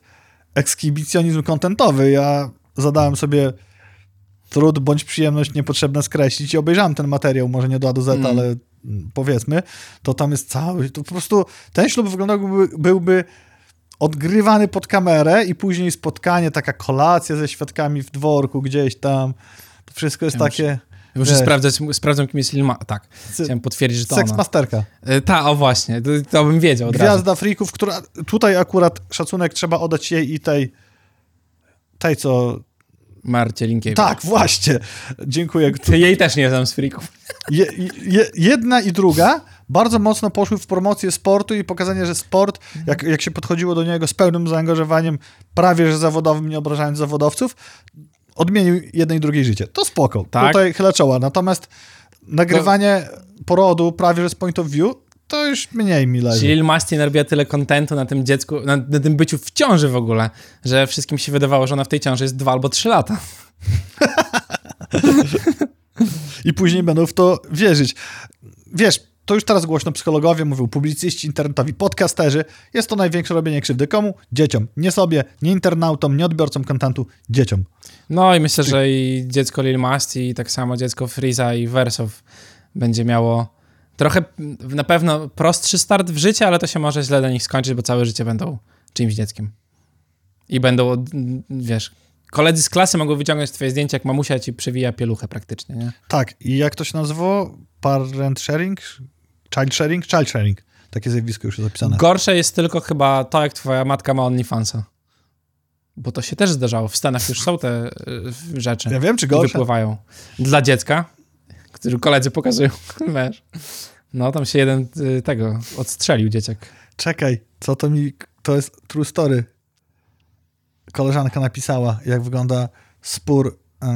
Speaker 2: ekshibicjonizm kontentowy. Ja zadałem sobie trud bądź przyjemność niepotrzebne skreślić i obejrzałem ten materiał, może nie do A do Z,
Speaker 1: Mm.
Speaker 2: ale powiedzmy, to tam jest cały, to po prostu ten ślub wyglądałby, byłby odgrywany pod kamerę i później spotkanie, taka kolacja ze świadkami w dworku gdzieś tam. To wszystko jest
Speaker 1: Ja
Speaker 2: takie...
Speaker 1: Muszę
Speaker 2: Wiesz.
Speaker 1: sprawdzać, sprawdzam, kim jest Lil. Tak, chciałem potwierdzić, że to
Speaker 2: Seks masterka.
Speaker 1: Y, Ta, o właśnie, to, to bym wiedział od razu.
Speaker 2: Gwiazda freaków, która tutaj akurat szacunek trzeba oddać jej i tej tej, co...
Speaker 1: Marcie Linkiewicz.
Speaker 2: Tak, właśnie. Dziękuję.
Speaker 1: Ty jej też nie znam z freaków.
Speaker 2: Je, je, jedna i druga bardzo mocno poszły w promocję sportu i pokazanie, że sport, jak, jak się podchodziło do niego z pełnym zaangażowaniem, prawie że zawodowym, nie obrażając zawodowców, odmienił jednej i drugiej życie. To spoko.
Speaker 1: Tak.
Speaker 2: Tutaj chylę czoła. Natomiast nagrywanie porodu prawie że z point of view, to już mniej mi leży.
Speaker 1: Czyli Lil Masti narobiła tyle kontentu na tym dziecku, na, na tym byciu w ciąży w ogóle, że wszystkim się wydawało, że ona w tej ciąży jest dwa albo trzy lata.
Speaker 2: I później będą w to wierzyć. Wiesz, to już teraz głośno psychologowie mówią, publicyści internetowi, podcasterzy. Jest to największe robienie krzywdy komu? Dzieciom. Nie sobie, nie internautom, nie odbiorcom kontentu, dzieciom.
Speaker 1: No i myślę, że i dziecko Lil Masti i tak samo dziecko Freeza i Wersow będzie miało trochę na pewno prostszy start w życiu, ale to się może źle dla nich skończyć, bo całe życie będą czyimś dzieckiem. I będą, wiesz, koledzy z klasy mogą wyciągnąć twoje zdjęcie, jak mamusia ci przewija pieluchę praktycznie, nie?
Speaker 2: Tak, i jak to się nazywało? Parent sharing? Child sharing? Child sharing. Takie zjawisko już jest zapisane.
Speaker 1: Gorsze jest tylko chyba to, jak twoja matka ma OnlyFansa. Bo to się też zdarzało. W Stanach już są te y, rzeczy.
Speaker 2: Ja wiem, czy gorsze.
Speaker 1: wypływają. Dla dziecka, który koledzy pokazują, wiesz. No, tam się jeden y, tego odstrzelił dzieciak.
Speaker 2: Czekaj, co to mi... To jest true story. Koleżanka napisała, jak wygląda spór y,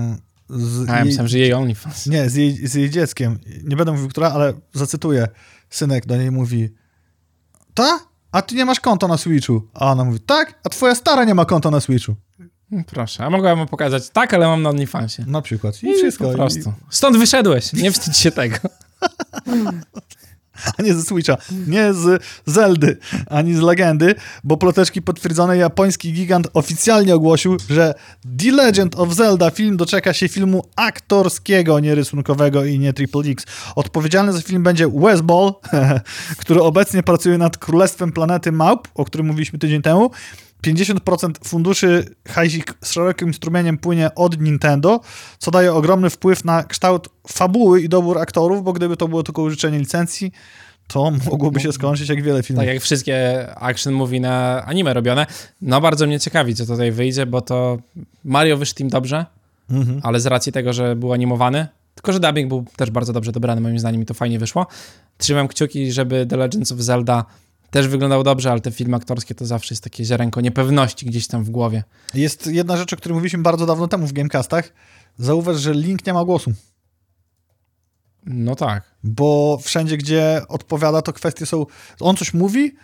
Speaker 2: z
Speaker 1: A ja
Speaker 2: jej...
Speaker 1: myślałem, że jej OnlyFans.
Speaker 2: Nie, z jej, z jej dzieckiem. Nie będę mówił, która, ale zacytuję. Synek do niej mówi, ta? A ty nie masz konta na Switchu. A ona mówi, tak? A twoja stara nie ma konta na Switchu.
Speaker 1: No, Proszę, a mogłem mu pokazać, tak, ale mam na OnlyFansie.
Speaker 2: Na przykład. I wszystko.
Speaker 1: Po prostu. Stąd wyszedłeś, nie wstydź się tego.
Speaker 2: A nie ze Switcha, nie z Zeldy, ani z Legendy, bo ploteczki potwierdzone japoński gigant oficjalnie ogłosił, że The Legend of Zelda film doczeka się filmu aktorskiego, nie rysunkowego i nie Triple X. Odpowiedzialny za film będzie Wes Ball, który obecnie pracuje nad Królestwem Planety Małp, o którym mówiliśmy tydzień temu. 50% funduszy hajsik z szerokim strumieniem płynie od Nintendo, co daje ogromny wpływ na kształt fabuły i dobór aktorów, bo gdyby to było tylko użyczenie licencji, to mogłoby się skończyć jak wiele filmów.
Speaker 1: Tak jak wszystkie action movie na anime robione. No bardzo mnie ciekawi, co tutaj wyjdzie, bo to Mario wyszedł im dobrze,
Speaker 2: Mhm.
Speaker 1: ale z racji tego, że był animowany, tylko że dubbing był też bardzo dobrze dobrany, moim zdaniem, i to fajnie wyszło. Trzymam kciuki, żeby The Legends of Zelda też wyglądał dobrze, ale te filmy aktorskie to zawsze jest takie ziarenko niepewności gdzieś tam w głowie.
Speaker 2: Jest jedna rzecz, o której mówiliśmy bardzo dawno temu w Gamecastach. Zauważ, że Link nie ma głosu,
Speaker 1: No tak.
Speaker 2: bo wszędzie, gdzie odpowiada, to kwestie są... On coś mówi,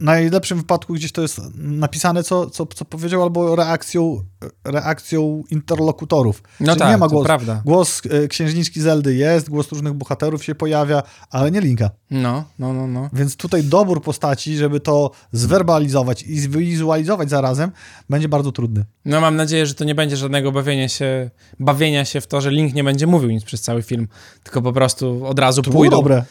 Speaker 2: najlepszym wypadku gdzieś to jest napisane, co, co, co powiedział, albo reakcją, reakcją interlokutorów.
Speaker 1: No
Speaker 2: Czyli
Speaker 1: tak,
Speaker 2: nie ma głosu.
Speaker 1: prawda.
Speaker 2: Głos e, księżniczki Zeldy jest, głos różnych bohaterów się pojawia, ale nie Linka.
Speaker 1: No, no, no, no.
Speaker 2: Więc tutaj dobór postaci, żeby to zwerbalizować i zwizualizować zarazem, będzie bardzo trudny.
Speaker 1: No mam nadzieję, że to nie będzie żadnego bawienia się, bawienia się w to, że Link nie będzie mówił nic przez cały film, tylko po prostu od razu
Speaker 2: To było
Speaker 1: pójdą.
Speaker 2: dobre.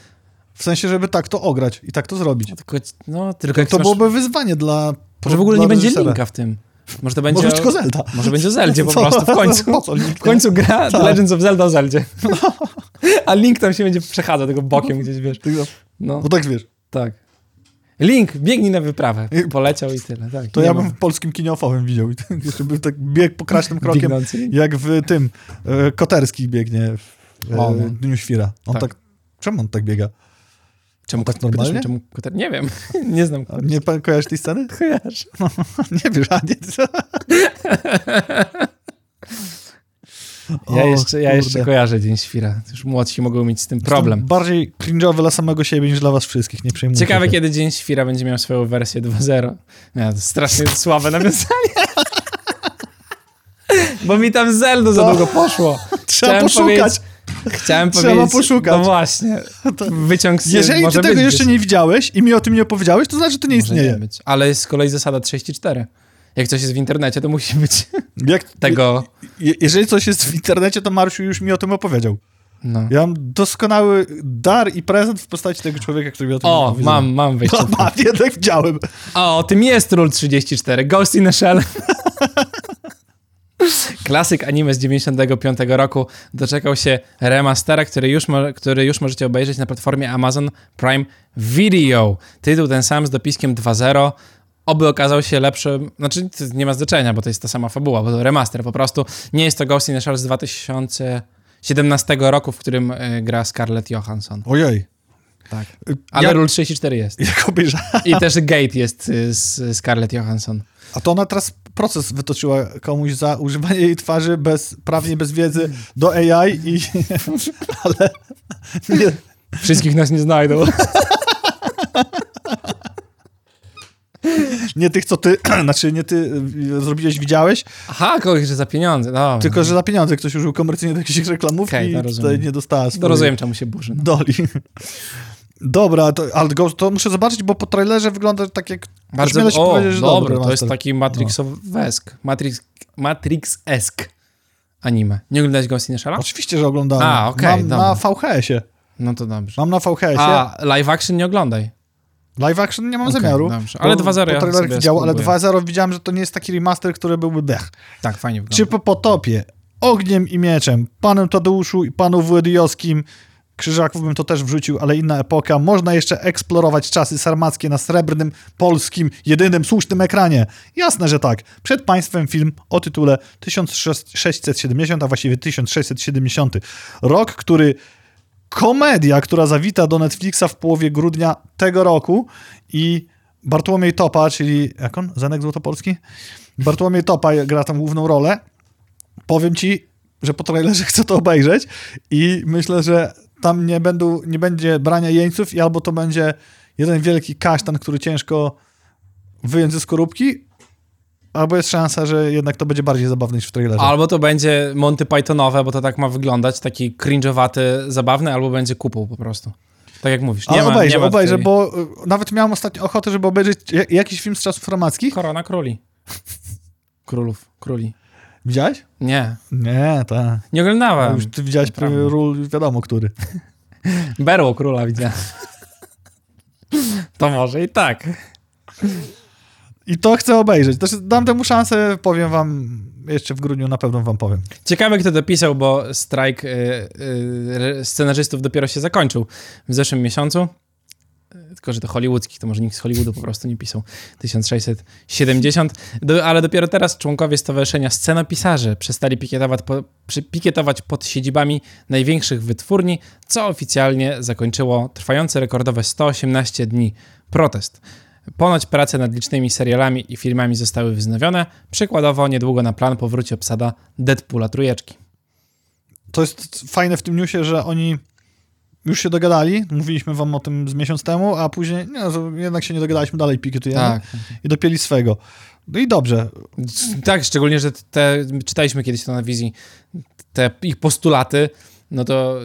Speaker 2: W sensie, żeby tak to ograć i tak to zrobić.
Speaker 1: Tylko, no, tylko jak
Speaker 2: To
Speaker 1: masz,
Speaker 2: byłoby wyzwanie dla.
Speaker 1: Może w ogóle nie będzie. Linka w tym. Może to będzie...
Speaker 2: Może tylko Zelda.
Speaker 1: Może będzie o Zeldzie po prostu w końcu. W końcu gra
Speaker 2: Tak.
Speaker 1: Legends of Zelda o Zeldzie. A Link tam się będzie przechadzał tego bokiem gdzieś, wiesz. No,
Speaker 2: Bo tak wiesz.
Speaker 1: tak. Link, biegnij na wyprawę. Poleciał i tyle, tak.
Speaker 2: To ja bym w polskim kiniofowym widział. Jeszcze by tak biegł pokracznym krokiem,
Speaker 1: Biegnący
Speaker 2: jak w tym e, Koterski biegnie w e,
Speaker 1: O, no.
Speaker 2: Dniu Świra. On tak.
Speaker 1: Tak.
Speaker 2: Czemu on tak biega?
Speaker 1: Czemu
Speaker 2: tak normalnie?
Speaker 1: Czemu, koter- nie wiem, nie znam.
Speaker 2: A Nie pan kojarzysz tej sceny?
Speaker 1: Kojarzę.
Speaker 2: nie wiesz, a nie.
Speaker 1: Ja,
Speaker 2: O,
Speaker 1: jeszcze, ja jeszcze kojarzę Dzień Świra. Już młodsi mogą mieć z tym
Speaker 2: Jestem
Speaker 1: problem.
Speaker 2: Bardziej cringe'owy dla samego siebie niż dla was wszystkich, nie przejmujcie
Speaker 1: Ciekawe,
Speaker 2: się.
Speaker 1: kiedy Dzień Świra będzie miał swoją wersję 2.0. Nie, to strasznie słabe nawiązanie. Bo mi tam Zelda za długo poszło.
Speaker 2: Trzeba
Speaker 1: Chciałem
Speaker 2: poszukać.
Speaker 1: Chciałem
Speaker 2: Trzeba
Speaker 1: powiedzieć...
Speaker 2: poszukać.
Speaker 1: No właśnie. Wyciąg z
Speaker 2: Jeżeli
Speaker 1: może
Speaker 2: ty tego jeszcze
Speaker 1: gdzieś.
Speaker 2: nie widziałeś i mi o tym nie opowiedziałeś, to znaczy, że to nie
Speaker 1: Może
Speaker 2: istnieje.
Speaker 1: być. Ale jest z kolei zasada 34. Jak coś jest w internecie, to musi być
Speaker 2: Jak,
Speaker 1: tego...
Speaker 2: je, jeżeli coś jest w internecie, to Marszu już mi o tym opowiedział.
Speaker 1: No.
Speaker 2: Ja mam doskonały dar i prezent w postaci tego człowieka, który mi o tym
Speaker 1: O,
Speaker 2: mówi.
Speaker 1: mam, mam wejście.
Speaker 2: No, mam, jednak widziałem.
Speaker 1: O, tym jest Rule 34. Ghost in a Shell. Klasyk anime z 95 roku doczekał się remastera, który już, mo- który już możecie obejrzeć na platformie Amazon Prime Video. Tytuł ten sam z dopiskiem 2.0. Oby okazał się lepszym, znaczy nie ma znaczenia, bo to jest ta sama fabuła, bo to remaster po prostu. Nie jest to Ghost in a Shell z 2017 roku, w którym y, gra Scarlett Johansson.
Speaker 2: Ojej.
Speaker 1: Tak. Ale
Speaker 2: Ja-
Speaker 1: Rule 34 jest.
Speaker 2: Jak obejrzałem.
Speaker 1: I też Gate jest y, z Scarlett Johansson.
Speaker 2: A to ona teraz proces wytoczyła komuś za używanie jej twarzy bez, prawnie bez wiedzy do AI i... Ale... Nie,
Speaker 1: Wszystkich nas nie znajdą.
Speaker 2: nie tych, co ty... Znaczy, nie ty y, zrobiłeś, widziałeś,
Speaker 1: Aha, kogoś, że za pieniądze. No,
Speaker 2: tylko, że za pieniądze ktoś użył komercyjnie do jakiejś reklamówki
Speaker 1: to
Speaker 2: i tutaj nie dostała swojej
Speaker 1: rozumiem, czemu się burzy. No.
Speaker 2: doli. Dobra, to, ale go, to muszę zobaczyć, bo po trailerze wygląda tak jak...
Speaker 1: Bardzo o,
Speaker 2: powiedzieć, że
Speaker 1: dobry,
Speaker 2: dobry
Speaker 1: to jest
Speaker 2: master.
Speaker 1: taki Matrixowesk. Matrix, Matrix-esk anime. Nie oglądałeś Ghost in the Shell'a?
Speaker 2: Oczywiście, że oglądałem.
Speaker 1: A, okej,
Speaker 2: Mam na
Speaker 1: dobra.
Speaker 2: VHS-ie.
Speaker 1: No to dobrze.
Speaker 2: Mam na VHS-ie.
Speaker 1: A, live action nie oglądaj.
Speaker 2: Live action nie mam
Speaker 1: Okej,
Speaker 2: zamiaru.
Speaker 1: dobrze. Ale
Speaker 2: bo
Speaker 1: 2.0
Speaker 2: po
Speaker 1: ja sobie
Speaker 2: widział, ale
Speaker 1: spróbuję.
Speaker 2: 2.0 widziałem, że to nie jest taki remaster, który byłby dech.
Speaker 1: Tak, fajnie wygląda.
Speaker 2: Czy po potopie, ogniem i mieczem, panem Tadeuszu i panu Włodyjowskim, Krzyżaków bym to też wrzucił, ale inna epoka, można jeszcze eksplorować czasy sarmackie na srebrnym, polskim, jedynym słusznym ekranie. Jasne, że tak. Przed państwem film o tytule 1670, a właściwie 1670. Rok, który komedia, która zawita do Netflixa w połowie grudnia tego roku i Bartłomiej Topa, czyli jak on? Zenek Złotopolski? Bartłomiej Topa gra tam główną rolę. Powiem ci, że po trailerze chcę to obejrzeć i myślę, że tam nie, będą, nie będzie brania jeńców i albo to będzie jeden wielki kasztan, który ciężko wyjąć ze skorupki, albo jest szansa, że jednak to będzie bardziej zabawne niż w trailerze.
Speaker 1: Albo to będzie Monty Pythonowe, bo to tak ma wyglądać, taki cringe'owaty, zabawny, albo będzie kupą po prostu. Tak jak mówisz. Nie
Speaker 2: Ale
Speaker 1: ma,
Speaker 2: obejrzę,
Speaker 1: nie ma
Speaker 2: obejrzę,
Speaker 1: tutaj...
Speaker 2: bo y, nawet miałem ostatnio ochotę, żeby obejrzeć ja- jakiś film z czasów romackich.
Speaker 1: Korona króli. Królów, króli.
Speaker 2: Widziałeś?
Speaker 1: Nie,
Speaker 2: Nie, tak.
Speaker 1: nie oglądałem.
Speaker 2: Już ty widziałeś prawie ról, wiadomo który.
Speaker 1: Berło króla widziałem. To może i tak.
Speaker 2: I to chcę obejrzeć. Też dam temu szansę, powiem wam, jeszcze w grudniu na pewno wam powiem.
Speaker 1: Ciekawe, kto dopisał, bo strajk y, y, scenarzystów dopiero się zakończył w zeszłym miesiącu. Tylko, że to hollywoodzki, to może nikt z Hollywoodu po prostu nie pisał. 1670. Do, ale dopiero teraz członkowie Stowarzyszenia Scenopisarzy przestali pikietować, po, przy, pikietować pod siedzibami największych wytwórni, co oficjalnie zakończyło trwający rekordowe 118 dni protest. Ponoć prace nad licznymi serialami i filmami zostały wznowione. Przykładowo niedługo na plan powróci obsada Deadpoola trójeczki.
Speaker 2: To jest fajne w tym newsie, że oni już się dogadali, mówiliśmy wam o tym z miesiąc temu, a później nie, no, jednak się nie dogadaliśmy, dalej pikietujemy
Speaker 1: Tak.
Speaker 2: i dopięli swego. No i dobrze.
Speaker 1: Tak, szczególnie, że te, czytaliśmy kiedyś to na wizji, te ich postulaty, no to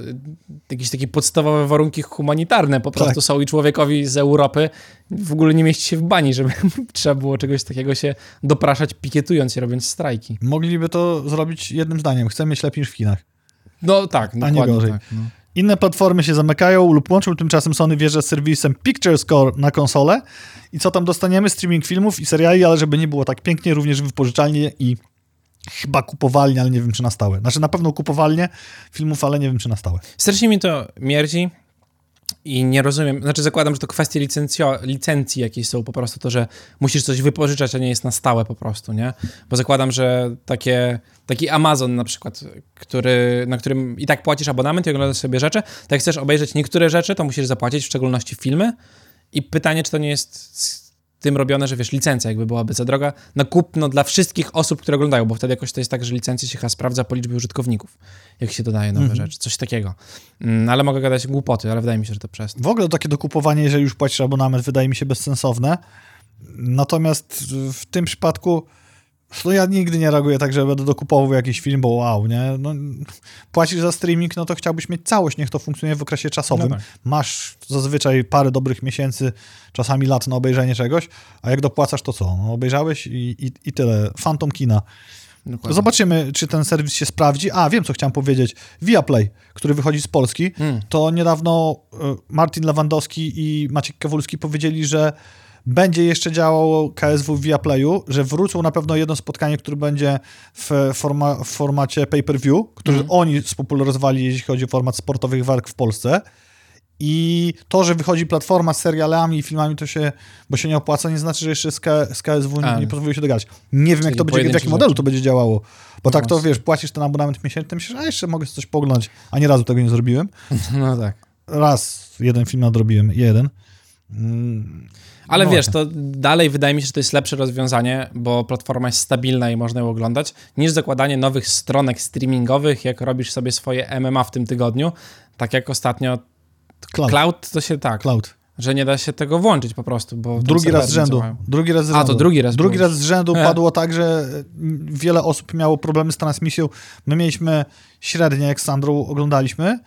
Speaker 1: jakieś takie podstawowe warunki humanitarne po prostu
Speaker 2: Tak.
Speaker 1: są i człowiekowi z Europy w ogóle nie mieści się w bani, żeby trzeba było czegoś takiego się dopraszać, pikietując się, robiąc strajki.
Speaker 2: Mogliby to zrobić jednym zdaniem. Chcemy mieć lepiej niż w Chinach.
Speaker 1: No tak,
Speaker 2: nie
Speaker 1: dokładnie
Speaker 2: gorzej.
Speaker 1: tak. No.
Speaker 2: Inne platformy się zamykają lub łączą, tymczasem Sony wjeżdża z serwisem Picture Score na konsolę. I co tam dostaniemy? Streaming filmów i seriali, ale żeby nie było tak pięknie, również wypożyczalnie i chyba kupowalnie, ale nie wiem czy na stałe. Znaczy na pewno kupowalnie filmów, ale nie wiem czy na stałe.
Speaker 1: Strasznie mi to mierdzi i nie rozumiem, znaczy zakładam, że to kwestie licencjo, licencji jakieś są po prostu to, że musisz coś wypożyczać, a nie jest na stałe po prostu, nie? Bo zakładam, że takie, taki Amazon na przykład, który, na którym i tak płacisz abonament i oglądasz sobie rzeczy, to jak chcesz obejrzeć niektóre rzeczy, to musisz zapłacić, w szczególności filmy i pytanie, czy to nie jest tym robione, że wiesz, licencja jakby byłaby za droga na kupno dla wszystkich osób, które oglądają, bo wtedy jakoś to jest tak, że licencję się chyba sprawdza po liczbie użytkowników, jak się dodaje nowe rzeczy, coś takiego. Mm, ale mogę gadać głupoty, ale wydaje mi się, że to przez.
Speaker 2: W ogóle takie dokupowanie, jeżeli już płacisz abonament, wydaje mi się bezsensowne. Natomiast w tym przypadku no ja nigdy nie reaguję tak, że będę dokupował jakiś film, bo wow, nie? No, płacisz za streaming, no to chciałbyś mieć całość, niech to funkcjonuje w okresie czasowym.
Speaker 1: No tak.
Speaker 2: Masz zazwyczaj parę dobrych miesięcy, czasami lat na obejrzenie czegoś, a jak dopłacasz, to co? No, obejrzałeś i, i, i tyle. Phantom kina.
Speaker 1: Dokładnie.
Speaker 2: Zobaczymy, czy ten serwis się sprawdzi. A, wiem, co chciałem powiedzieć. Viaplay, który wychodzi z Polski,
Speaker 1: Mm.
Speaker 2: to niedawno e, Martin Lewandowski i Maciek Kawulski powiedzieli, że będzie jeszcze działało KSW w Viaplayu, że wrócą na pewno jedno spotkanie, które będzie w, forma, w formacie pay-per-view, który
Speaker 1: Mhm.
Speaker 2: oni spopularyzowali, jeśli chodzi o format sportowych walk w Polsce. I to, że wychodzi platforma z serialami i filmami, to się, bo się nie opłaca, nie znaczy, że jeszcze z, K, z KSW nie, nie pozwoliło się dogadać. Nie wiem, jak to będzie, w jakim modelu to będzie działało. Bo tak to, wiesz, płacisz ten abonament miesięczny, myślisz, a jeszcze mogę coś poglądać, a nie razu tego nie zrobiłem.
Speaker 1: No tak.
Speaker 2: Raz jeden film nadrobiłem, jeden. Mm,
Speaker 1: Ale
Speaker 2: no
Speaker 1: wiesz, to dalej wydaje mi się, że to jest lepsze rozwiązanie, bo platforma jest stabilna i można ją oglądać, niż zakładanie nowych stronek streamingowych, jak robisz sobie swoje MMA w tym tygodniu. Tak jak ostatnio
Speaker 2: Cloud.
Speaker 1: Cloud, to się tak,
Speaker 2: Cloud.
Speaker 1: że nie da się tego włączyć po prostu, bo
Speaker 2: Drugi raz z rzędu.
Speaker 1: działają.
Speaker 2: Drugi raz z
Speaker 1: A,
Speaker 2: rzędu.
Speaker 1: to drugi raz
Speaker 2: Drugi raz z rzędu
Speaker 1: E.
Speaker 2: padło tak, że wiele osób miało problemy z transmisją. My mieliśmy średnie, jak z Sandrą oglądaliśmy.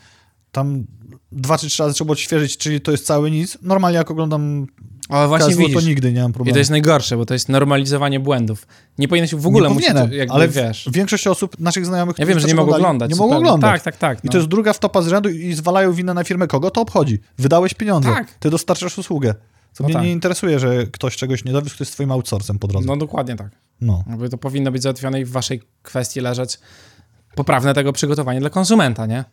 Speaker 2: Tam dwa czy trzy razy trzeba było odświeżyć, czyli to jest cały nic. Normalnie jak oglądam
Speaker 1: Ale właśnie
Speaker 2: KSW,
Speaker 1: widzisz,
Speaker 2: to nigdy nie mam
Speaker 1: i
Speaker 2: problemu.
Speaker 1: to jest najgorsze, bo to jest normalizowanie błędów. Nie powinieneś w ogóle
Speaker 2: nie
Speaker 1: musieć,
Speaker 2: powinienem,
Speaker 1: jakby,
Speaker 2: ale
Speaker 1: wiesz...
Speaker 2: większość osób, naszych znajomych,
Speaker 1: Ja wiem, że nie mogą oglądać.
Speaker 2: Nie mogą oglądać.
Speaker 1: Tak, tak, tak.
Speaker 2: I
Speaker 1: no.
Speaker 2: to jest druga wtopa z rzędu i zwalają winę na firmę. Kogo to obchodzi? Wydałeś pieniądze.
Speaker 1: Tak.
Speaker 2: Ty dostarczasz usługę. To
Speaker 1: No
Speaker 2: mnie
Speaker 1: tak.
Speaker 2: nie interesuje, że ktoś czegoś nie dowiózł, ktoś jest twoim outsourcem po drodze.
Speaker 1: No dokładnie tak.
Speaker 2: No.
Speaker 1: Jakby to powinno być załatwione i w waszej kwestii leżeć poprawne tego przygotowanie dla konsumenta, nie?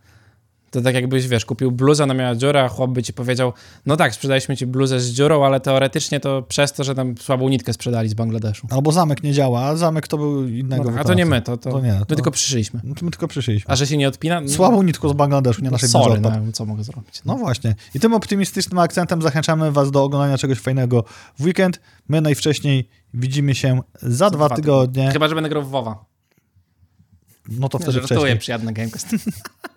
Speaker 1: To tak jakbyś, wiesz, kupił bluzę, ona miała dziurę, a chłop by ci powiedział, no tak, sprzedaliśmy ci bluzę z dziurą, ale teoretycznie to przez to, że tam słabą nitkę sprzedali z Bangladeszu.
Speaker 2: Albo zamek nie działa, a zamek to był innego
Speaker 1: No tak, a to nie my, to, to,
Speaker 2: To nie,
Speaker 1: my
Speaker 2: to-
Speaker 1: tylko przyszliśmy.
Speaker 2: No my tylko przyszliśmy.
Speaker 1: A że się nie odpina? No,
Speaker 2: Słabą nitką z Bangladeszu, nie naszej
Speaker 1: Sorry, no, co mogę zrobić?
Speaker 2: No właśnie. I tym optymistycznym akcentem zachęcamy was do oglądania czegoś fajnego w weekend. My najwcześniej widzimy się za, dwa, tygodnie.
Speaker 1: Chyba, że będę grał w WoWa.
Speaker 2: No to wtedy
Speaker 1: żartuję,
Speaker 2: wcześniej.
Speaker 1: przyjadny Gamecast.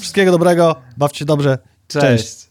Speaker 2: Wszystkiego dobrego, bawcie dobrze.
Speaker 1: Cześć.